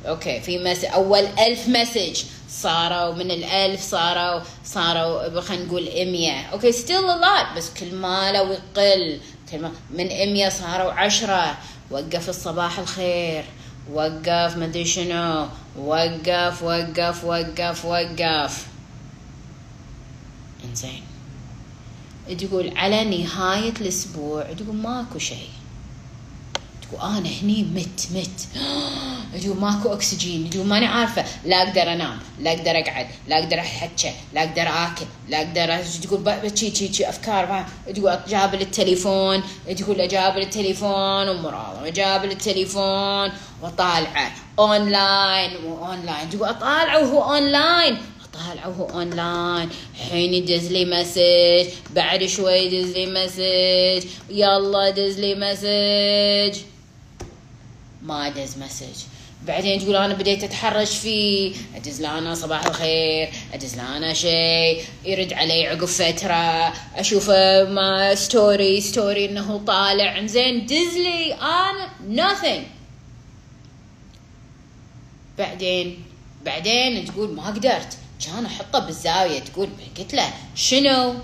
أوكي في مسج أول ألف مسج. صاروا من الألف صاروا صاروا خلينا نقول 100 أوكي still lot بس كل ما لو يقل كل ما من 100 صاروا 10 وقف الصباح الخير. وقف ما أدري شنو. وقف وقف وقف وقف. إنزين. تقول على نهاية الأسبوع تقول ماكو شيء. تقول أنا هني مت مت. [GASPS] تقول ماكو أكسجين. تقول ماني عارفة. لا أقدر أنام لا أقدر أقعد لا أقدر أحكي لا أقدر آكل لا أقدر تقول بشي شي شي أفكار. تقول أجابل التليفون. تقول أجابل التليفون ومراضة أجابل التليفون وطالعة. online و online. تقول أطالعه وهو أونلاين. طالع وهو اونلاين حين يدز لي مسج بعد شوي يدز لي مسج. يلا دز لي مسج. ما دز مسج. بعدين تقول أنا بديت أتحرش فيه. أدز له أنا صباح الخير أدز له أنا شيء. يرد علي عقب فترة. اشوفه ما story story إنه طالع. زين دز لي أنا nothing. بعدين بعدين تقول ما قدرت. كان أحطه بالزاوية تقول قلت له شنو؟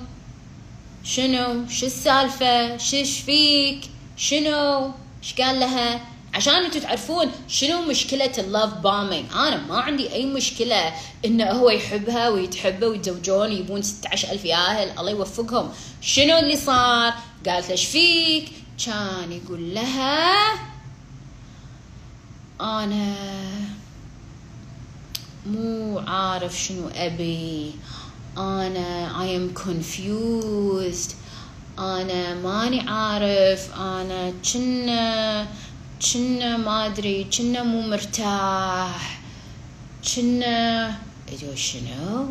شنو؟ شو السالفة؟ شش فيك؟ شنو؟ إيش قال لها؟ عشان أنتم تعرفون شنو مشكلة ال love bombing أنا ما عندي أي مشكلة انه هو يحبها ويتحبه ويتزوجون يبون 16 ألف ياهل. الله يوفقهم. شنو اللي صار؟ قالت له فيك؟ كان يقول لها أنا مو عارف شنو أبي. أنا I am confused. أنا ماني عارف. أنا كنا كنا ما أدري كنا مو مرتاح. كنا يقول شنو؟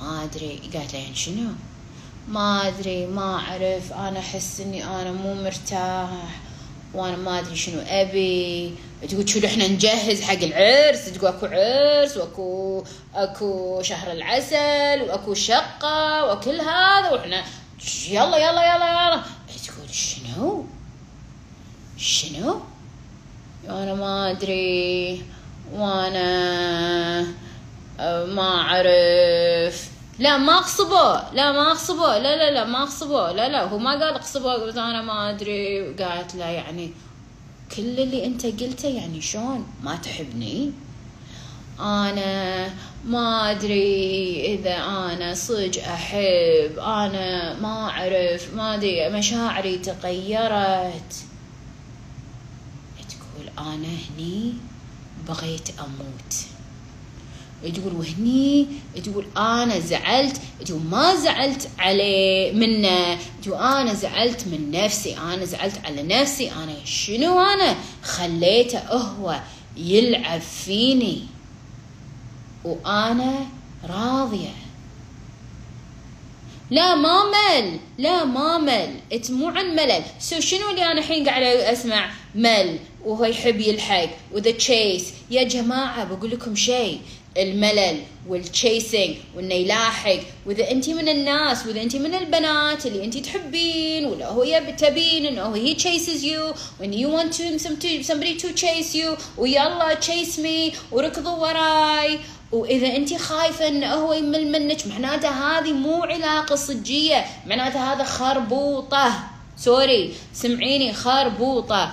ما أدري. قالت له يعني شنو؟ ما أدري ما أعرف. أنا أحس إني أنا مو مرتاح. وأنا ما ادري شنو ابي. تقول شو إحنا نجهز حق العرس؟ تقول اكو عرس واكو اكو شهر العسل واكو شقة وكل هذا وإحنا يلا يلا يلا يلا. تقول شنو؟ شنو؟ أنا ما ادري. وأنا ما اعرف. لا ما اغصبه. لا ما اغصبه. لا لا لا ما اغصبه. لا لا هو ما قال اغصبه. قلت أنا ما أدري. قالت لا يعني كل اللي أنت قلته يعني شلون؟ ما تحبني. أنا ما أدري إذا أنا صج أحب. أنا ما أعرف. ما أدري. مشاعري تغيرت. تقول أنا هني بغيت أموت. تقول وهني تقول أنا زعلت تقول ما زعلت عليه منه. تقول أنا زعلت من نفسي أنا زعلت على نفسي أنا شنو أنا؟ خليته هو يلعب فيني وأنا راضية. لا ما مل لا ما مل. مو عن ملل. so شنو اللي أنا الحين قاعدة أسمع؟ مل. وهو يحب يلحق. و the chase يا جماعة بقول لكم شيء. الملل وال chasing وإنه يلاحق. وإذا انت من الناس وإذا انت من البنات اللي انت تحبين ولا هو تبين إنه هي chases you when you want to somebody to chase you ويلا chase me وركضوا وراي. وإذا انت خايفة إنه هو يمل منك معناته هذه مو علاقة صجية معناته هذا خربوطة. sorry سمعيني خربوطة.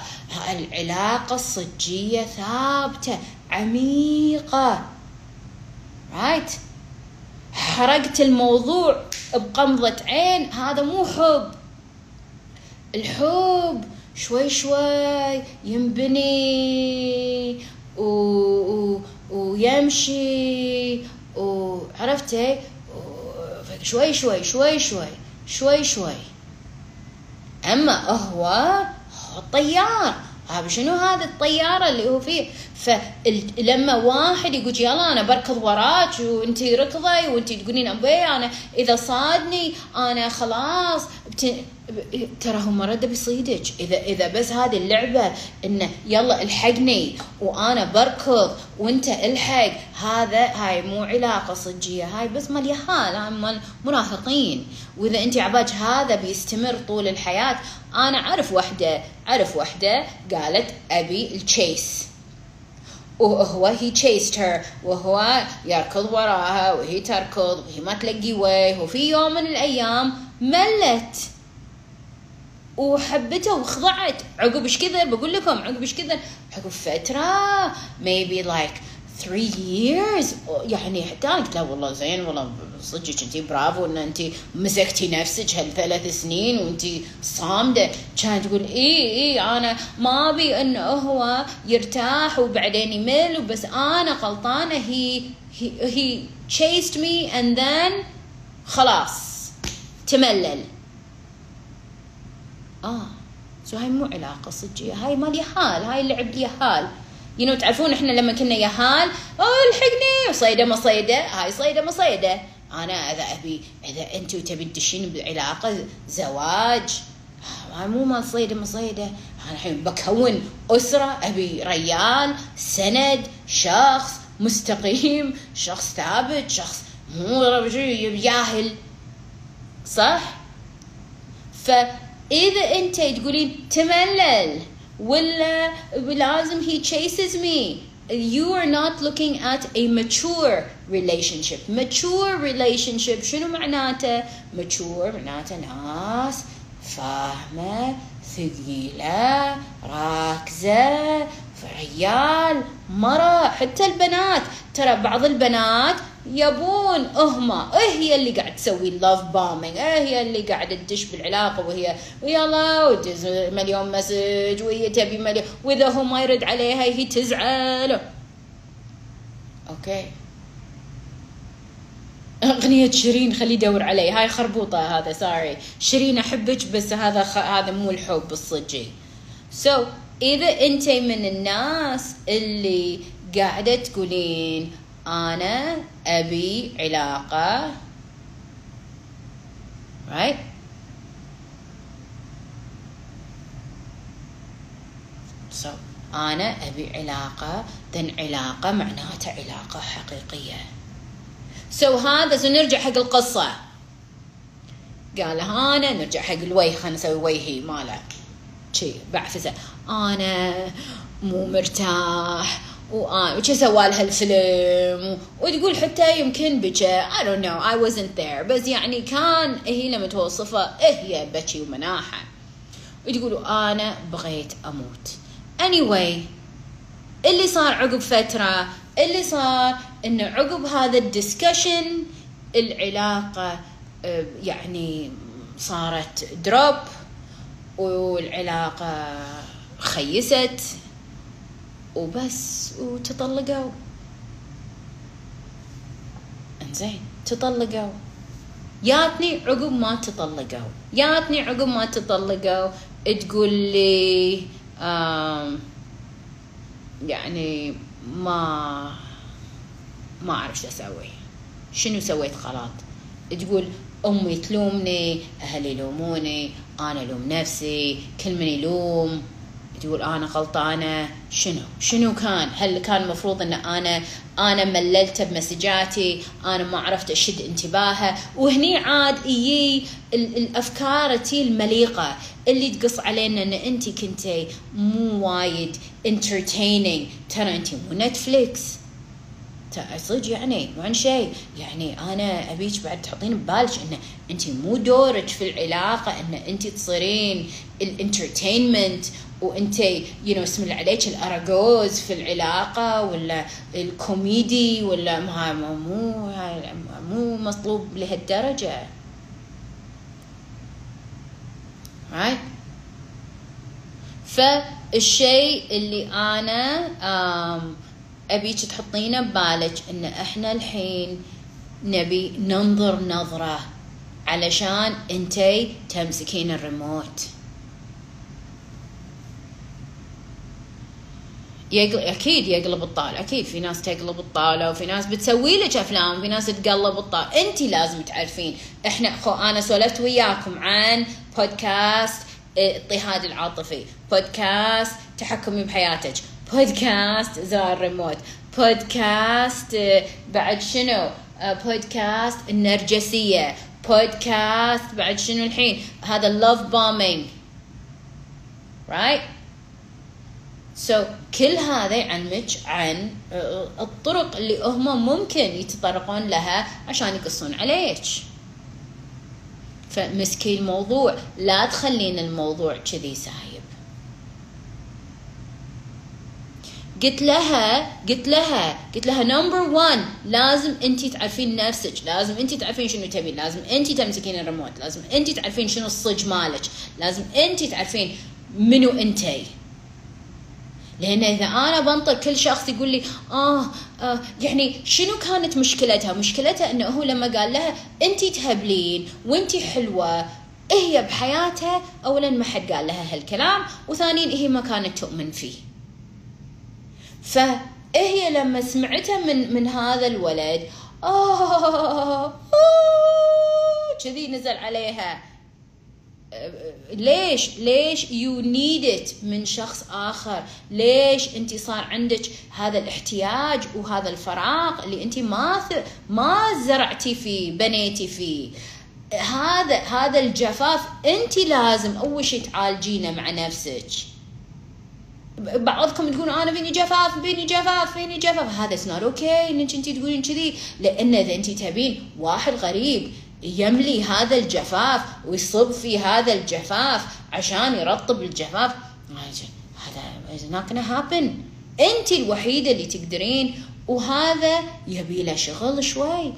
العلاقة الصجية ثابتة عميقة. right حرقت الموضوع بغمضة عين هذا مو حب. الحب شوي شوي ينبني و... و... ويمشي وعرفتي شوي شوي شوي شوي شوي شوي. أما هو طيار هذا شنو هذا الطيارة اللي هو فيه؟ فلما واحد يقول يلا أنا بركض وراك وأنت ركضي وأنت تقولين أبي أنا إذا صادني أنا خلاص ترى هو ما رد بيصيدك إذا إذا بس هذه اللعبة انه يلا الحقني وأنا بركض وأنت الحق هذا هاي مو علاقة صجية هاي بس مال يهال مال مراهقين. وإذا أنت عباك هذا بيستمر طول الحياة أنا أعرف وحده أعرف وحده قالت أبي التشيس وهو he chased her. وهو يركض وراها وهي تركض وهي ما تلقي وجه وفي يوم من الأيام ملت. وحبته وخضعت. عقب إيش كذا؟ بقول لكم عقب إيش كذا؟ عقب فترة maybe like three years. يعني حتى قلت لا والله زين والله صدقك انت برافو إن انت مسكتي نفسك هالثلاث سنين وانت صامدة. كانت تقول إي إي أنا ما أبي انه هو يرتاح وبعدين يمل وبس أنا غلطانة. هي هي chased me and then خلاص تملل. آه so هاي مو علاقة صجيه هاي مال يهال هاي لعب يهال you know تعرفون إحنا لما كنا يهال أوه الحقني صيده ما صيده. هاي صيده ما صيده. أنا إذا أبي إذا أنتم تبين تدشين بالعلاقه زواج. هاي مو مال صيده ما صيده. أنا الحين بكون أسرة أبي ريال سند شخص مستقيم شخص ثابت شخص مو ياهل صح؟ فإذا أنت تقولين تملل ولا لازم he chases me you are not looking at a mature relationship mature relationship شنو معناته mature معناته ناس فاهمة ثقيلة راكزة ريال مرة حتى البنات ترى بعض البنات يبون هما. إيه هي اللي قاعد تسوي love bombing إيه هي اللي قاعد تدش بالعلاقة وهي ويلا وتز مليون مسج وهي تبي مليون وإذا هو ما يرد عليها هي تزعل. أوكي. أغنية شيرين خليه يدور علي. هاي خربوطة هذا sorry شيرين أحبك بس هذا خ... هذا مو الحب الصجي. so so, إذا أنت من الناس اللي قاعدة تقولين أنا أبي علاقة. Right? So أنا أبي علاقة. Then علاقة معناتها علاقة حقيقية. So هذا so نرجع حق القصة. قال أنا نرجع حق الوجه خلينا نسوي وجهي ماله شي بعفسه أنا مو مرتاح. وآه وش سوى لها الفيلم وتقول حتى يمكن بكى I don't know. I wasn't there. بس يعني كان هي لما توصفه إيه هي بكي ومناحة. وتقولوا أنا بغيت أموت. Anyway اللي صار عقب فترة اللي صار إنه عقب هذا الدسكشن العلاقة يعني صارت دروب والعلاقة خيست. وبس وتطلقوا. إنزين تطلقوا. ياتني عقب ما تطلقوا. ياتني عقب ما تطلقوا. تقول لي يعني ما ما أعرف شو أسوي. شنو سويت غلط تقول أمي تلومني أهلي يلوموني أنا ألوم نفسي كل من يلوم. تقول أنا غلطانة. شنو؟ شنو كان؟ هل كان المفروض إن أنا أنا مللته بمسجاتي؟ أنا ما عرفت أشد انتباهه؟ وهني عاد يجي الأفكار تي المليقة اللي تقص علينا إن انت كنتي مو وايد entertaining ترى انت مو نتفليكس صدق يعني مو عن شيء يعني أنا أبيك بعد تحطين ببالك إن انت مو دورك في العلاقة إن انت تصيرين ال entertainment وانت you know اسم عليك الاراجوز في العلاقة ولا الكوميدي ولا ما مو مو مطلوب لهالدرجة. Right فالشيء اللي أنا ابيك تحطينه ببالك إن إحنا الحين نبي ننظر نظرة علشان انتي تمسكين الريموت. يقل... أكيد يقلب الطاوله أكيد في ناس تقلب الطاوله وفي ناس بتسوي لك أفلام وفي ناس تقلب الطاوله أنت لازم تعرفين. إحنا خو أنا سولفت وياكم عن بودكاست الاضطهاد العاطفي. بودكاست تحكمي بحياتك. بودكاست زار ريموت. بودكاست بعد شنو؟ بودكاست النرجسية. بودكاست بعد شنو الحين؟ هذا ال love bombing right so so, كل هذا يعلمك عن آه، الطرق اللي هم ممكن يتطرقون لها عشان يقصون عليك. فمسكي الموضوع لا تخلين الموضوع كذي سايب. قلت لها قلت لها قلت لها number 1 لازم انت تعرفين نفسك لازم انت تعرفين شنو تبين لازم انت تمسكين الريموت لازم انت تعرفين شنو الصج مالك لازم انت تعرفين منو انتي. لأن إذا أنا بنطر كل شخص يقول لي آه, آه يعني شنو كانت مشكلتها؟ مشكلتها إنه هو لما قال لها أنت تهبلين وأنت حلوة هي بحياتها اولا ما حد قال لها هالكلام وثانيا هي ما كانت تؤمن فيه. فهي لما سمعتها من من هذا الولد آه, كذي نزل عليها ليش ليش يو نيد ات من شخص آخر؟ ليش أنت صار عندك هذا الاحتياج وهذا الفراغ اللي أنت ما ما زرعتي فيه بنيتي فيه؟ هذا هذا الجفاف أنت لازم أول شيء تعالجينه مع نفسك. بعضكم تقولون أنا فيني جفاف فيني جفاف فيني جفاف. هذا سنار أوكي إنك أنت تقولين كذي لأن إذا أنت تبين واحد غريب يملي هذا الجفاف ويصب في هذا الجفاف عشان يرطب الجفاف. هذا is not gonna happen. انت الوحيدة اللي تقدرين وهذا يبي له شغل شوي.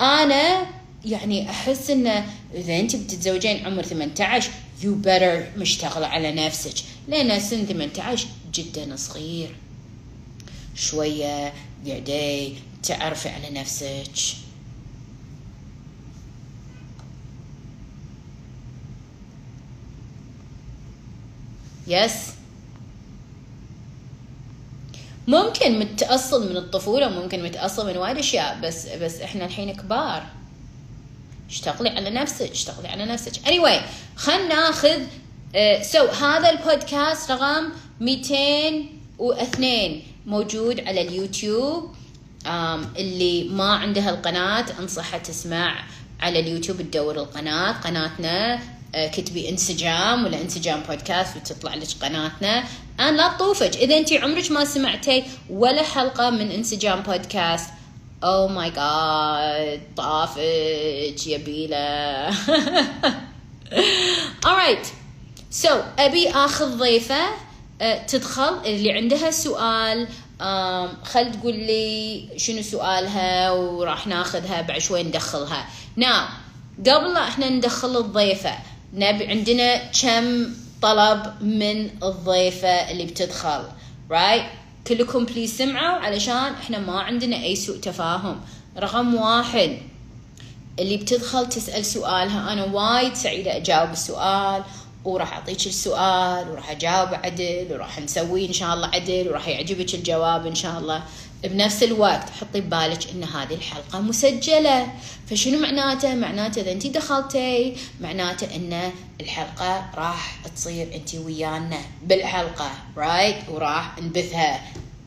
أنا يعني أحس انه إذا أنت بتتزوجين عمر 18 يو بيتر مشتغله على نفسك لأن سن 18 جدا صغير. شوية قعدي تعرفي على نفسك. yes ممكن متأصل من الطفولة ممكن متأصل من وايد أشياء بس بس إحنا الحين كبار. اشتغلي على نفسك اشتغلي على نفسك. Anyway خلنا ناخذ so uh, so, هذا البودكاست رقم 202 موجود على اليوتيوب. اللي ما عندها القناة انصحها تسمع على اليوتيوب تدور القناة قناتنا. آه، كتبي انسجام ولا انسجام بودكاست وتطلع لك قناتنا. أنا لا تطوفك إذا انت عمرك ما سمعتي ولا حلقة من انسجام بودكاست أو ماي جاد طافك يا بيلا [LAUGHS] alright so أبي آخذ ضيفة uh, تدخل اللي عندها سؤال. خل تقول لي شنو سؤالها وراح ناخذها بعد شوي ندخلها. Now قبل إحنا ندخل الضيفة نبي عندنا كم طلب من الضيفة اللي بتدخل right? كلكم بليز سمعوا علشان إحنا ما عندنا أي سوء تفاهم رقم واحد اللي بتدخل تسأل سؤالها أنا وايد سعيدة أجاوب السؤال وراح أعطيك السؤال وراح أجاوب عدل وراح نسوي إن شاء الله عدل وراح يعجبك الجواب إن شاء الله بنفس الوقت حطي ببالك إن هذه الحلقة مسجلة. فشنو معناته؟ معناته إذا انت دخلتي معناته إن الحلقة راح تصير انت ويانا بالحلقة رايت? وراح نبثها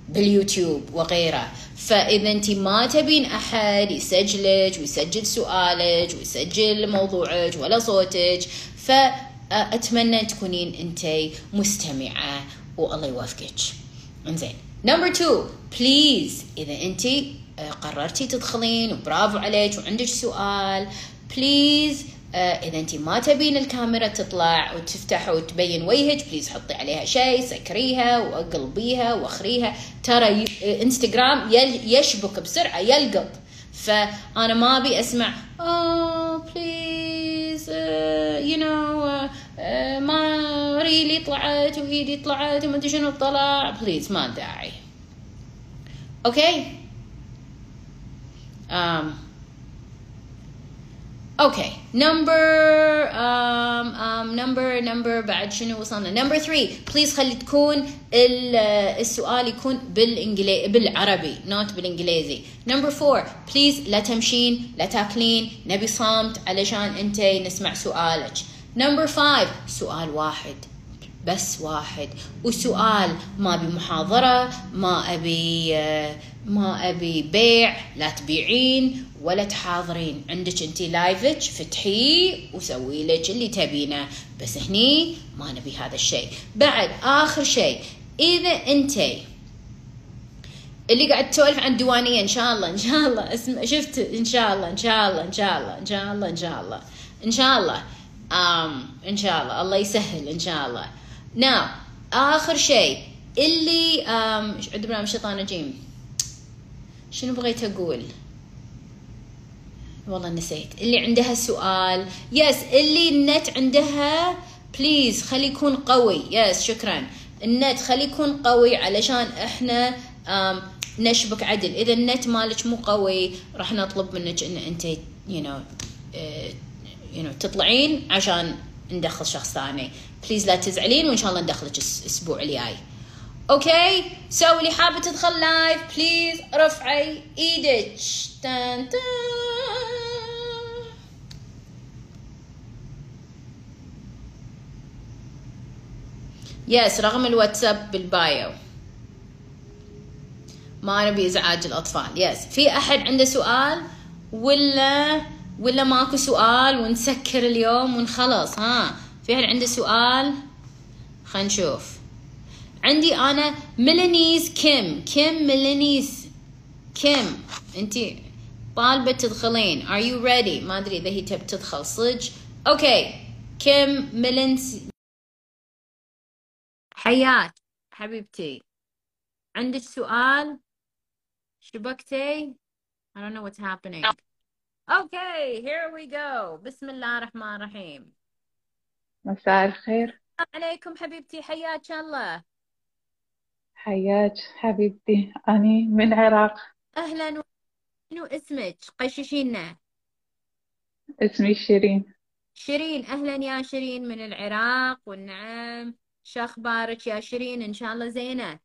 باليوتيوب وغيره فإذا انت ما تبين أحد يسجلك ويسجل سؤالك ويسجل موضوعك ولا صوتك فاتمنى تكونين انت مستمعة والله يوفقك انزين. number 2 please إذا أنت قررتي تدخلين وبرافو عليك وعندك سؤال please آه إذا أنت ما تبين الكاميرا تطلع وتفتح وتبين وجهك please حطي عليها شيء سكريها واقلبيها وأخريها. ترى انستغرام يشبك بسرعة يلقط. فأنا ما أبي أسمع uh, you know uh, ما ريلي طلعت وايدي طلعت وما ادري شنو طلع please ما داعي okay? Um, okay. number number number بعد شنو وصلنا؟ number 3 please خلي تكون السؤال يكون بالانجليزي بالعربي not بالإنجليزي. number 4 please لا تمشين لا تاكلين. نبي صامت علشان أنت نسمع سؤالك. number 5 سؤال واحد. بس واحد. وسؤال ما أبي محاضرة ما أبي ما أبي بيع لا تبيعين ولا تحاضرين. عندك أنت live ك فتحيه وسوي لك اللي تبينه. بس هني ما نبي هذا الشيء. بعد آخر شيء. إذا انتي اللي قاعد تسولف عن ديوانيه إن شاء الله إن شاء الله اسم شفت؟ إن شاء الله إن شاء الله إن شاء الله إن شاء الله إن شاء الله إن شاء الله. Um, ان شاء الله الله يسهل ان شاء الله now آخر شيء اللي um, عند برنامج الشيطان الرجيم. شنو بغيت أقول؟ والله نسيت. اللي عندها سؤال. yes اللي النت عندها please خلي يكون قوي. yes شكرا. النت خلي يكون قوي علشان إحنا نشبك عدل. إذا النت مالك مو قوي راح نطلب منك إن أنت you know, uh, you know, تطلعين عشان ندخل شخص ثاني. please لا تزعلين وإن شاء الله ندخلك الأسبوع الجاي. okay so اللي حابة تدخل live please رفعي إيدك. تان تان yes رقم الواتساب بال bio. ما نبي إزعاج الأطفال. يس في أحد عنده سؤال ولا ولا ماكو سؤال ونسكر اليوم ونخلص ها؟ في أحد عنده سؤال؟ خلينا نشوف. عندي أنا ميلانيز كيم كيم ميلانيز كيم. انتي طالبة تدخلين. Are you ready? ما أدري إذا هي تبي تدخل. صج أوكي كيم ميلانس حياك حبيبتي. عندك سؤال؟ شبكتي؟ I don't know what's happening. Okay here we go. بسم الله الرحمن الرحيم مساء الخير. عليكم حبيبتي حياك الله. حياك حبيبتي. أني من العراق أهلا شنو اسمك قششينا اسمي شيرين. شيرين أهلا يا شيرين من العراق والنعم. شو أخبارك يا شيرين؟ إن شاء الله زينة.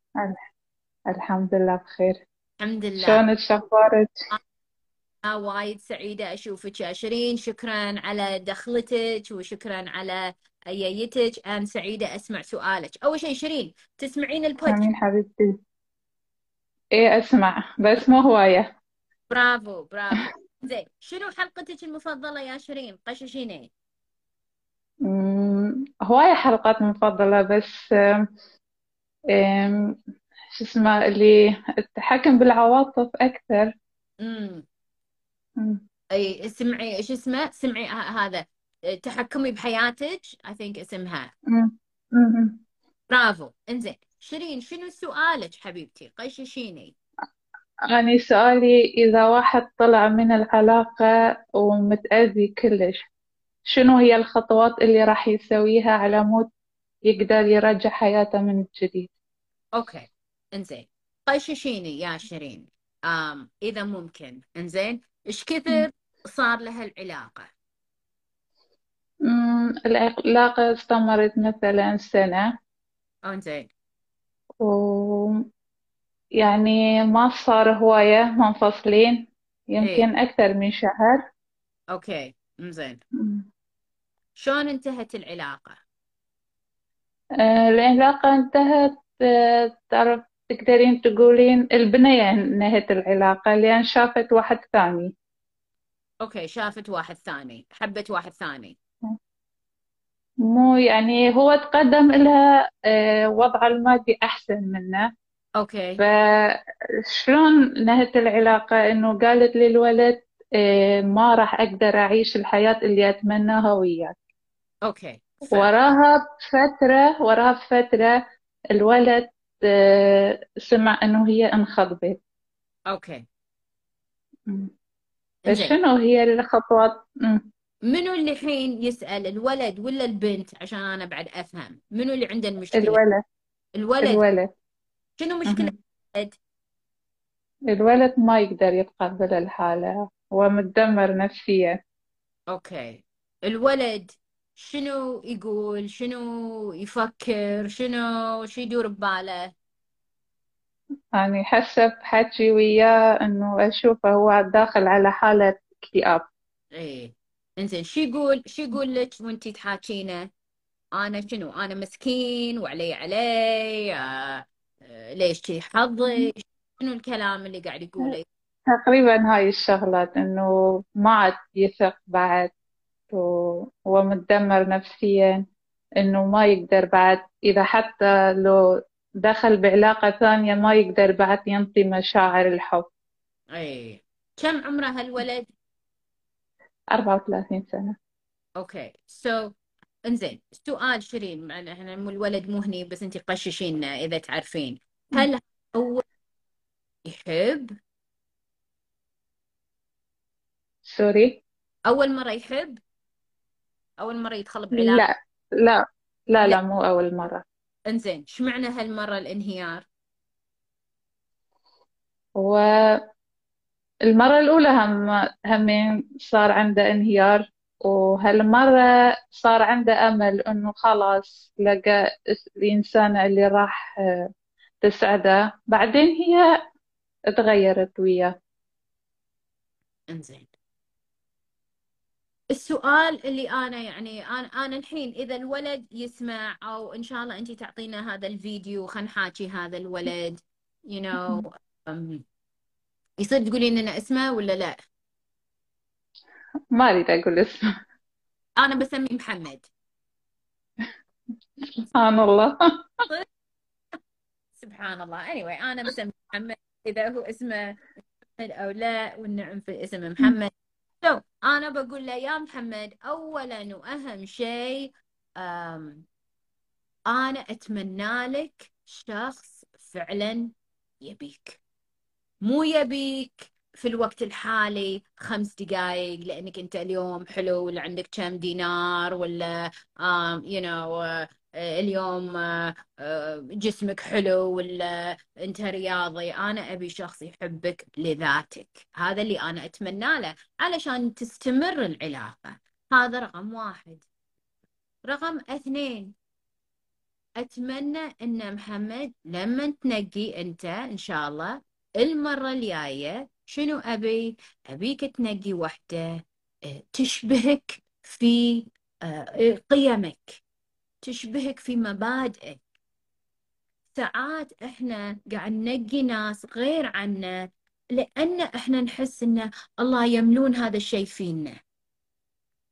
الحمد لله بخير. الحمد لله. شلونك؟ شخبارك وايد سعيدة أشوفك يا شيرين شكرا على دخلتك وشكرا على أييتك. أنا سعيدة أسمع سؤالك. أول شيء شيرين تسمعين البودكاست؟ أمين حبيبتي. إيه أسمع بس مو هواية. برافو برافو. [LAUGHS] زين شنو حلقتك المفضلة يا شيرين؟ قششيني. هواية حلقات مفضلة بس شو اسمه اللي التحكم بالعواطف أكثر. أمم، اي سمعي إيش اسمه؟ سمعي ه- هذا. تحكمي بحياتك I think اسمها. برافو. انزين. شيرين شنو سؤالك حبيبتي؟ قششيني أنا سؤالي إذا واحد طلع من العلاقة ومتأذي كلش شنو هي الخطوات اللي راح يسويها على مود يقدر يرجع حياته من جديد؟ okay. انزين. قشيني يا شيرين. إذا ممكن. انزين. إيش كثر صار لها العلاقة؟ العلاقة استمرت مثلا سنة. أنزين. و يعني ما صار هواية منفصلين إيه. يمكن أكثر من شهر. okay أنزين. شلون انتهت العلاقة؟ آه، العلاقة انتهت آه، تعرف تقدرين تقولين البنية انتهت العلاقة لأن شافت واحد ثاني. okay شافت واحد ثاني حبت واحد ثاني. مو يعني هو تقدم لها آه، وضع المادي أحسن منه. okay. فشلون نهت العلاقة؟ إنه قالت للولد آه، ما راح أقدر أعيش الحياة اللي أتمناها وياك. okay فهم وراها بفترة وراها بفترة الولد سمع إنه هي انخطبت okay. فشنو هي الخطوات. منو اللي الحين يسأل الولد ولا البنت؟ عشان أنا بعد أفهم. منو اللي عنده المشكلة؟ الولد. الولد. الولد. شنو مشكلة مهم. الولد الولد ما يقدر يتقبل الحالة. هو متدمر نفسيا. أوكي. الولد شنو يقول؟ شنو يفكر؟ شنو؟ شو يدور بباله؟ يعني حسب حكي وياه إنه أشوفه هو داخل على حالة اكتئاب. إيه. إنزين شو يقول؟ شو يقول لك وانتي تحاكينه؟ أنا شنو؟ أنا مسكين وعلي علي آه آه ليش شي حظي شنو الكلام اللي قاعد يقوله؟ تقريبا هاي الشغلات إنه ما عاد يثق بعد. وهو متدمر نفسيا إنه ما يقدر بعد. إذا حتى لو دخل بعلاقة ثانية ما يقدر بعد ينطي مشاعر الحب. اي كم عمره هالولد؟ 34 سنة. okay. so so, إنزين سؤال شيرين إحنا الولد مو هني بس انت قششين إذا تعرفين. هل هو يحب؟ sorry؟ أول مرة يحب؟ أول مرة يدخل بعلاقة لا لا لا لا. مو أول مرة. إنزين إيش معنى هالمرة الانهيار؟ والمرة الأولى هم همين صار عنده انهيار وهالمرة صار عنده أمل إنه خلاص لقى الإنسانة اللي راح آه، تسعده. بعدين هي تغيرت وياه. إنزين. السؤال اللي أنا يعني أنا أنا الحين إذا الولد يسمع أو إن شاء الله انت تعطينا هذا الفيديو خلينا نحاكي هذا الولد you know um, يصير تقولين لنا اسمه ولا لا؟ ما أريد أقول اسمه. أنا بسميه محمد. سبحان الله. [LAUGHS] سبحان الله. Anyway أنا بسميه محمد. إذا هو اسمه محمد أو لا والنعم في الاسم محمد. So أنا بقول له يا محمد اولا وأهم شيء أنا أتمنى لك شخص فعلا يبيك. مو يبيك في الوقت الحالي خمس دقائق لأنك أنت اليوم حلو ولا عندك كم دينار ولا um, you know اليوم uh, uh, جسمك حلو ولا أنت رياضي أنا أبي شخص يحبك لذاتك. هذا اللي أنا أتمنى له علشان تستمر العلاقة. هذا رقم واحد. رقم اثنين أتمنى أن محمد لما تنقي أنت إن شاء الله المرة الجاية شنو أبي؟ أبيك تنقي وحدة آه، تشبهك في آه، قيمك. تشبهك في مبادئك. ساعات إحنا قاعد ننقي ناس غير عنا لأن إحنا نحس إن الله يملون هذا الشيء فينا.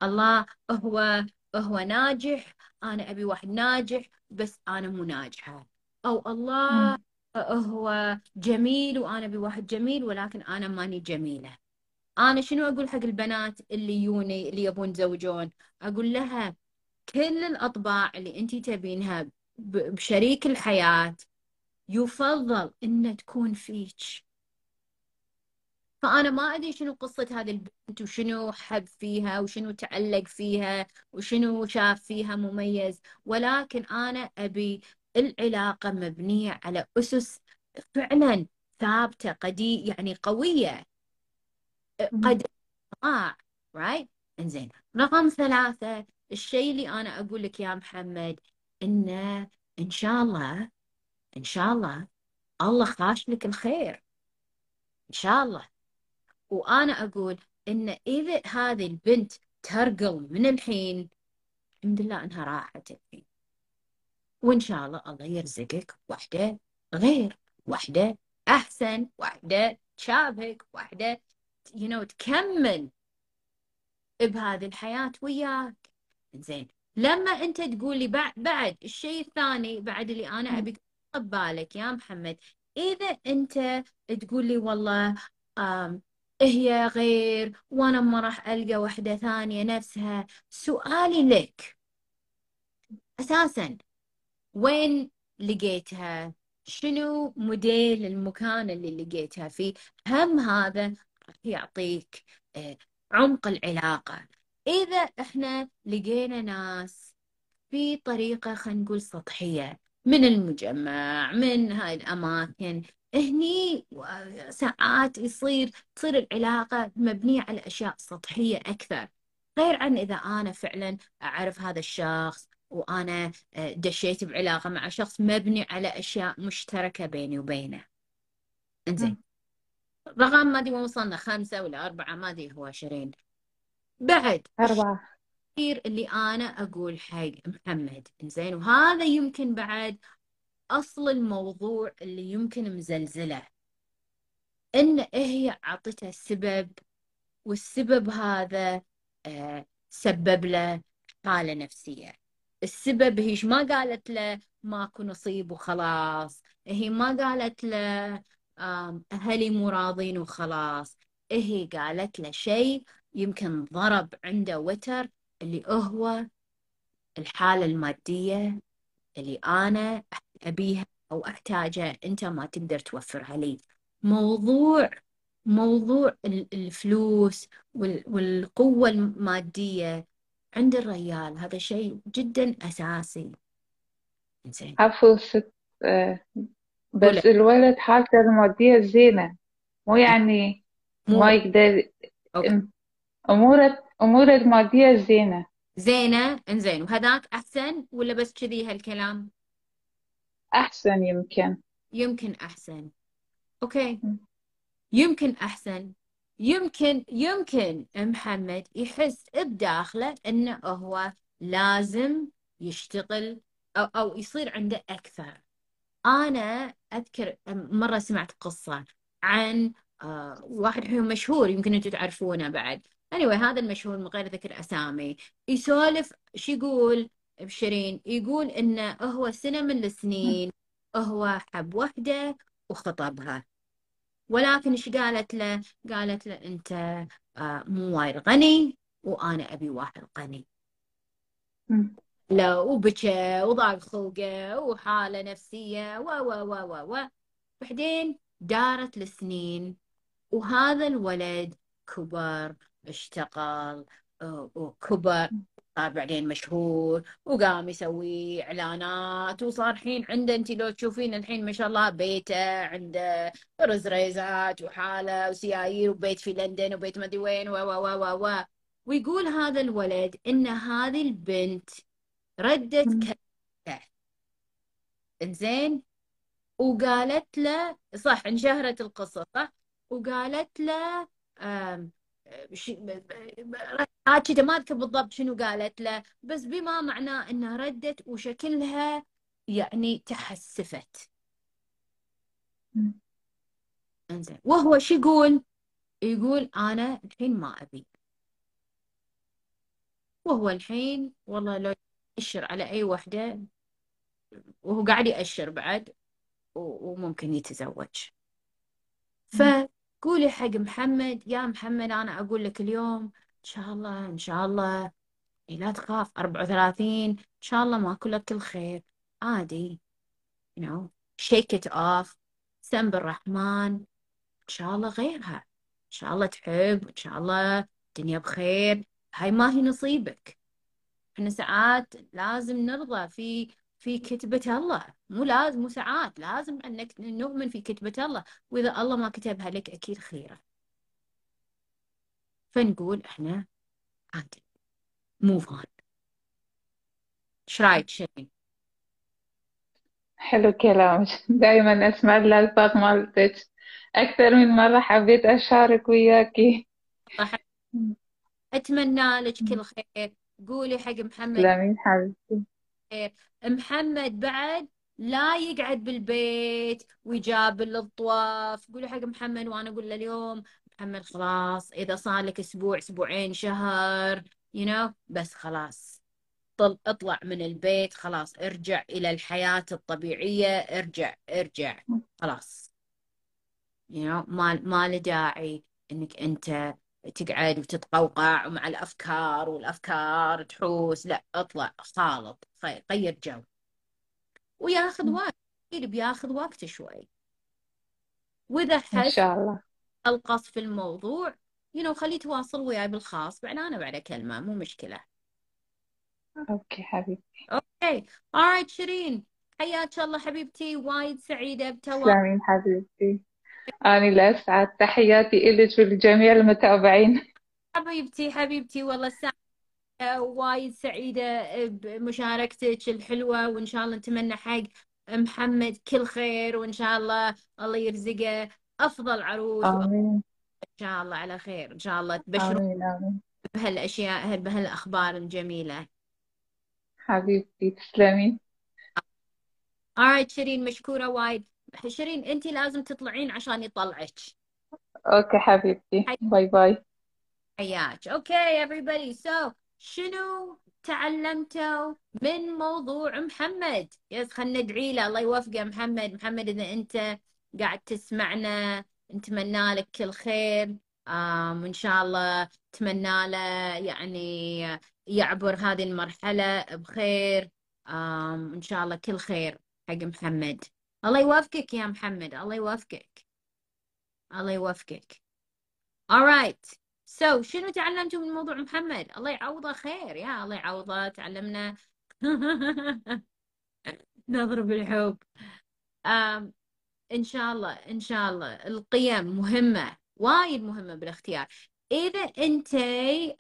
الله هو هو ناجح أنا أبي واحد ناجح بس أنا مو ناجحة. أو الله. هو جميل وأنا أبي واحد جميل ولكن أنا ماني جميلة. أنا شنو أقول حق البنات اللي يوني اللي يبون يتزوجون؟ أقول لها كل الأطباع اللي أنت تبينها بشريك الحياة يفضل ان تكون فيك. فأنا ما أدري شنو قصة هذه البنت وشنو حب فيها وشنو تعلق فيها وشنو شاف فيها مميز. ولكن أنا أبي العلاقة مبنية على أسس فعلا ثابتة قدي يعني قوية. قد آه رايت إنزين رقم ثلاثة الشيء اللي أنا أقول لك يا محمد إنه إن شاء الله إن شاء الله الله خاش لك الخير. إن شاء الله. وأنا أقول إن إذا هذه البنت ترقل من الحين الحمد لله إنها راحت الحين. وإن شاء الله الله يرزقك واحدة غير واحدة أحسن واحدة تشابهك واحدة you know تكمل بهذه الحياة وياك. زين. لما أنت تقول لي بعد بعد الشيء الثاني بعد اللي. أبي تحط ببالك يا محمد إذا أنت تقول لي والله هي غير وأنا ما راح ألقى واحدة ثانية نفسها سؤالي لك. أساسا وين لقيتها؟ شنو موديل المكان اللي لقيتها فيه؟ هم هذا راح يعطيك آه، عمق العلاقة. إذا إحنا لقينا ناس في طريقة خلينا نقول سطحية من المجمع من هاي الأماكن هني ساعات يصير تصير العلاقة مبنية على أشياء سطحية أكثر. غير عن إذا أنا فعلا أعرف هذا الشخص وأنا آه، دشيت بعلاقة مع شخص مبني على أشياء مشتركة بيني وبينه. إنزين. رقم ما أدري وين وصلنا خمسة ولا أربعة ما أدري هو شيرين بعد أربعة. الشيء اللي أنا أقول حق محمد. إنزين وهذا يمكن بعد أصل الموضوع اللي يمكن مزلزله. إن هي عطته السبب والسبب هذا آه، سبب له حالة نفسية. السبب هيش ما قالت له ماكو نصيب وخلاص. هي ما قالت له أهلي مو راضين وخلاص. هي قالت له شيء يمكن ضرب عنده وتر اللي هو الحالة المادية اللي أنا أبيها أو أحتاجها أنت ما تقدر توفرها لي. موضوع موضوع الفلوس والقوة المادية عند الرجال هذا شيء جدا أساسي. زين عفوا ست بس الولد حالته المادية زينة مو يعني ما يقدر أموره أموره المادية زينة. زينة؟ انزين وهذاك أحسن ولا بس كذي هالكلام؟ أحسن يمكن. يمكن أحسن. أوكي. يمكن أحسن. يمكن يمكن محمد يحس بداخله إنه هو لازم يشتغل أو أو يصير عنده أكثر. أنا أذكر مرة سمعت قصة عن آه واحد مشهور يمكن أنتم تعرفونه بعد. Anyway هذا المشهور من غير ذكر أسامي. يسولف شو يقول بشيرين يقول إنه هو سنة من السنين هو حب وحدة وخطبها ولكن إيش قالت له؟ قالت له أنت آه، مو وايد غني وأنا أبي واحد غني. لا وبكى وضاق خلقه وحاله نفسية و و و و و. بعدين دارت السنين وهذا الولد كبر اشتغل وكبر صار بعدين مشهور وقام يسوي إعلانات وصار الحين عنده انت لو تشوفين الحين ما شاء الله بيته عنده رزريزات وحالة وسيايير وبيت في لندن وبيت ما أدري وين و و و و ويقول هذا الولد إن هذه البنت ردت كلمته. إنزين؟ وقالت له صح انشهرت القصة صح؟ وقالت له هاكي ما أذكر بالضبط شنو قالت له بس بما معناه إنها ردت وشكلها يعني تحسفت. إنزين. وهو شو يقول؟ يقول أنا الحين ما أبي. وهو الحين والله لو يأشر على أي وحدة وهو قاعد يأشر بعد وممكن يتزوج. ف قولي حق محمد يا محمد أنا أقول لك اليوم إن شاء الله إن شاء الله لا تخاف 34 إن شاء الله ماكو لك الخير. عادي you know shake it off سم بالرحمن إن شاء الله غيرها. إن شاء الله تحب إن شاء الله الدنيا بخير. هاي ما هي نصيبك. إحنا ساعات لازم نرضى في في كتبة الله. مو لازم مو ساعات. لازم أنك نؤمن في كتبة الله. وإذا الله ما كتبها لك أكيد خيرة. فنقول إحنا عادي. موف اون إيش رأيك شيرين؟ حلو كلامك دائما أسمع الألفاظ مالتك. أكثر من مرة حبيت أشارك وياكي صح. أتمنى لك كل خير. قولي حق محمد. تسلمين حبيبتي. محمد بعد لا يقعد بالبيت ويجابل الطواف قولي حق محمد وأنا أقول له اليوم محمد خلاص إذا صار لك أسبوع أسبوعين شهر you know بس خلاص طل اطلع من البيت خلاص ارجع إلى الحياة الطبيعية ارجع ارجع خلاص. You know ما ما له داعي إنك أنت تقعد وتتقوقع مع الأفكار والأفكار تحوس. لا اطلع خالط غير جو. وياخذ وقت بياخذ وقت شوي. وإذا حس ان شاء الله. ألقص في الموضوع you you know, خليه يتواصل وياي بالخاص. بعد أنا بعد أكلمه مو مشكلة. okay حبيبتي okay. Alright شيرين. حياك الله حبيبتي. وايد سعيدة بتواصل حبيبتي. أنا لأسعد تحياتي إلك ولجميع المتابعين. حبيبتي حبيبتي والله الساعة وايد سعيدة بمشاركتك الحلوة وإن شاء الله نتمنى حق محمد كل خير وإن شاء الله الله يرزقه أفضل عروس آمين. إن شاء الله على خير إن شاء الله آمين بهالأشياء بهالأخبار الجميلة. حبيبتي تسلمي. Alright شيرين مشكورة وايد. شيرين انت لازم تطلعين عشان يطلعك. okay حبيبتي. bye bye. حياك. okay everybody. So شنو تعلمتوا من موضوع محمد؟ yes خلنا ندعي له. الله يوفقه محمد. محمد إذا أنت قاعد تسمعنا نتمنى لك كل خير. آم وإن شاء الله أتمنى له يعني يعبر هذه المرحلة بخير. آم إن شاء الله كل خير حق محمد. الله يوفقك يا محمد الله يوفقك. الله يوفقك. Alright so شنو تعلمتوا من موضوع محمد؟ الله يعوضه خير. يا الله يعوضه. تعلمنا. [LAUGHS] نضرب الحب آم إن شاء الله إن شاء الله. القيم مهمة وايد مهمة بالاختيار. إذا أنت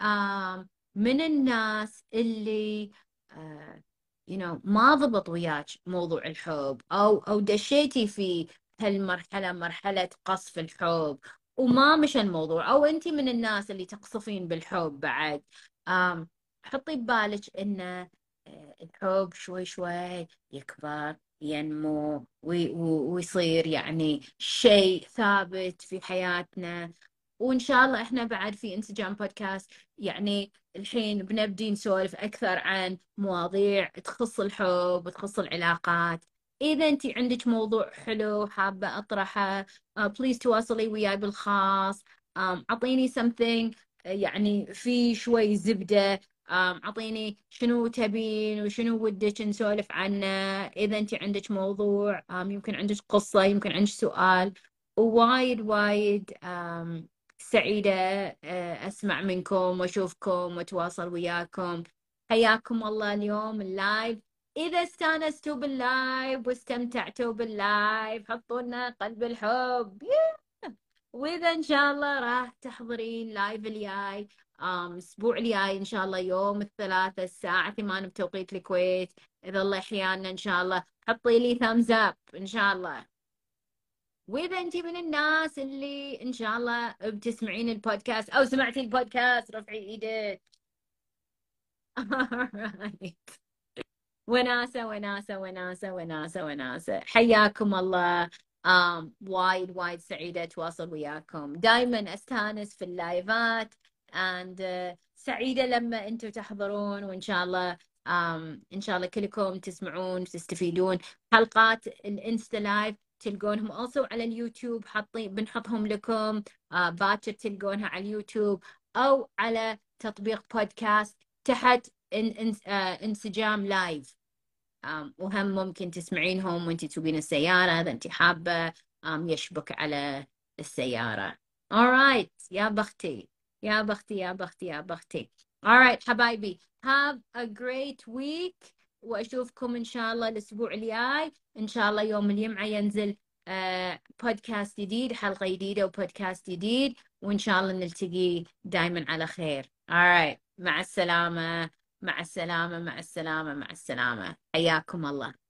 آم من الناس اللي آه you know ما ضبط وياك موضوع الحب أو أو دشيتي في هالمرحلة مرحلة قصف الحب وما مشى الموضوع. أو أنت من الناس اللي تقصفين بالحب بعد. آم حطي ببالك إن آه، الحب شوي شوي يكبر ينمو ويصير يعني شيء ثابت في حياتنا. وإن شاء الله إحنا بعد في انسجام بودكاست يعني الحين بنبدي نسولف أكثر عن مواضيع تخص الحب وتخص العلاقات. إذا أنت عندك موضوع حلو حابة أطرحه بليز تواصلي وياي بالخاص. أعطيني something يعني في شوي زبدة. um, أعطيني شنو تبين وشنو ودك نسولف عنه. إذا أنت عندك موضوع يمكن عندك قصة يمكن عندك سؤال. ووايد وايد سعيدة uh, أسمع منكم وأشوفكم وأتواصل وياكم. حياكم الله اليوم ال live إذا استانستوا بال live واستمتعتوا بال live حطوا لنا قلب الحب. وإذا إن شاء الله راح تحضرين live الجاي الأسبوع الجاي إن شاء الله يوم الثلاثاء الساعة 8 بتوقيت الكويت. إذا الله يحيانا إن شاء الله. حطي لي thumbs up إن شاء الله. وإذا أنت من الناس اللي إن شاء الله بتسمعين البودكاست أو سمعتي البودكاست رفعي إيدك. [LAUGHS] Alright. وناسة وناسة وناسة وناسة وناسة. حياكم الله. um وايد وايد سعيدة أتواصل وياكم. دايما أستانس في اللايفات and uh, سعيدة لما أنتم تحضرون وإن شاء الله um إن شاء الله كلكم تسمعون وتستفيدون حلقات ال Insta live تلقونهم also على اليوتيوب حاطين بنحطهم لكم آه باكر تلقونها على اليوتيوب أو على تطبيق بودكاست تحت إن إن آه انسجام live وهم ممكن تسمعينهم وأنت تسوقين السيارة إذا أنت حابة آم، يشبك على السيارة. Alright يا بختي يا بختي يا بختي يا بختي. Alright حبايبي have a great week. وأشوفكم إن شاء الله الأسبوع الجاي. إن شاء الله يوم الجمعة ينزل آه بودكاست جديد حلقة جديدة وبودكاست جديد. وإن شاء الله نلتقي دايما على خير. Alright مع السلامة. مع السلامة. مع السلامة. مع السلامة. حياكم الله.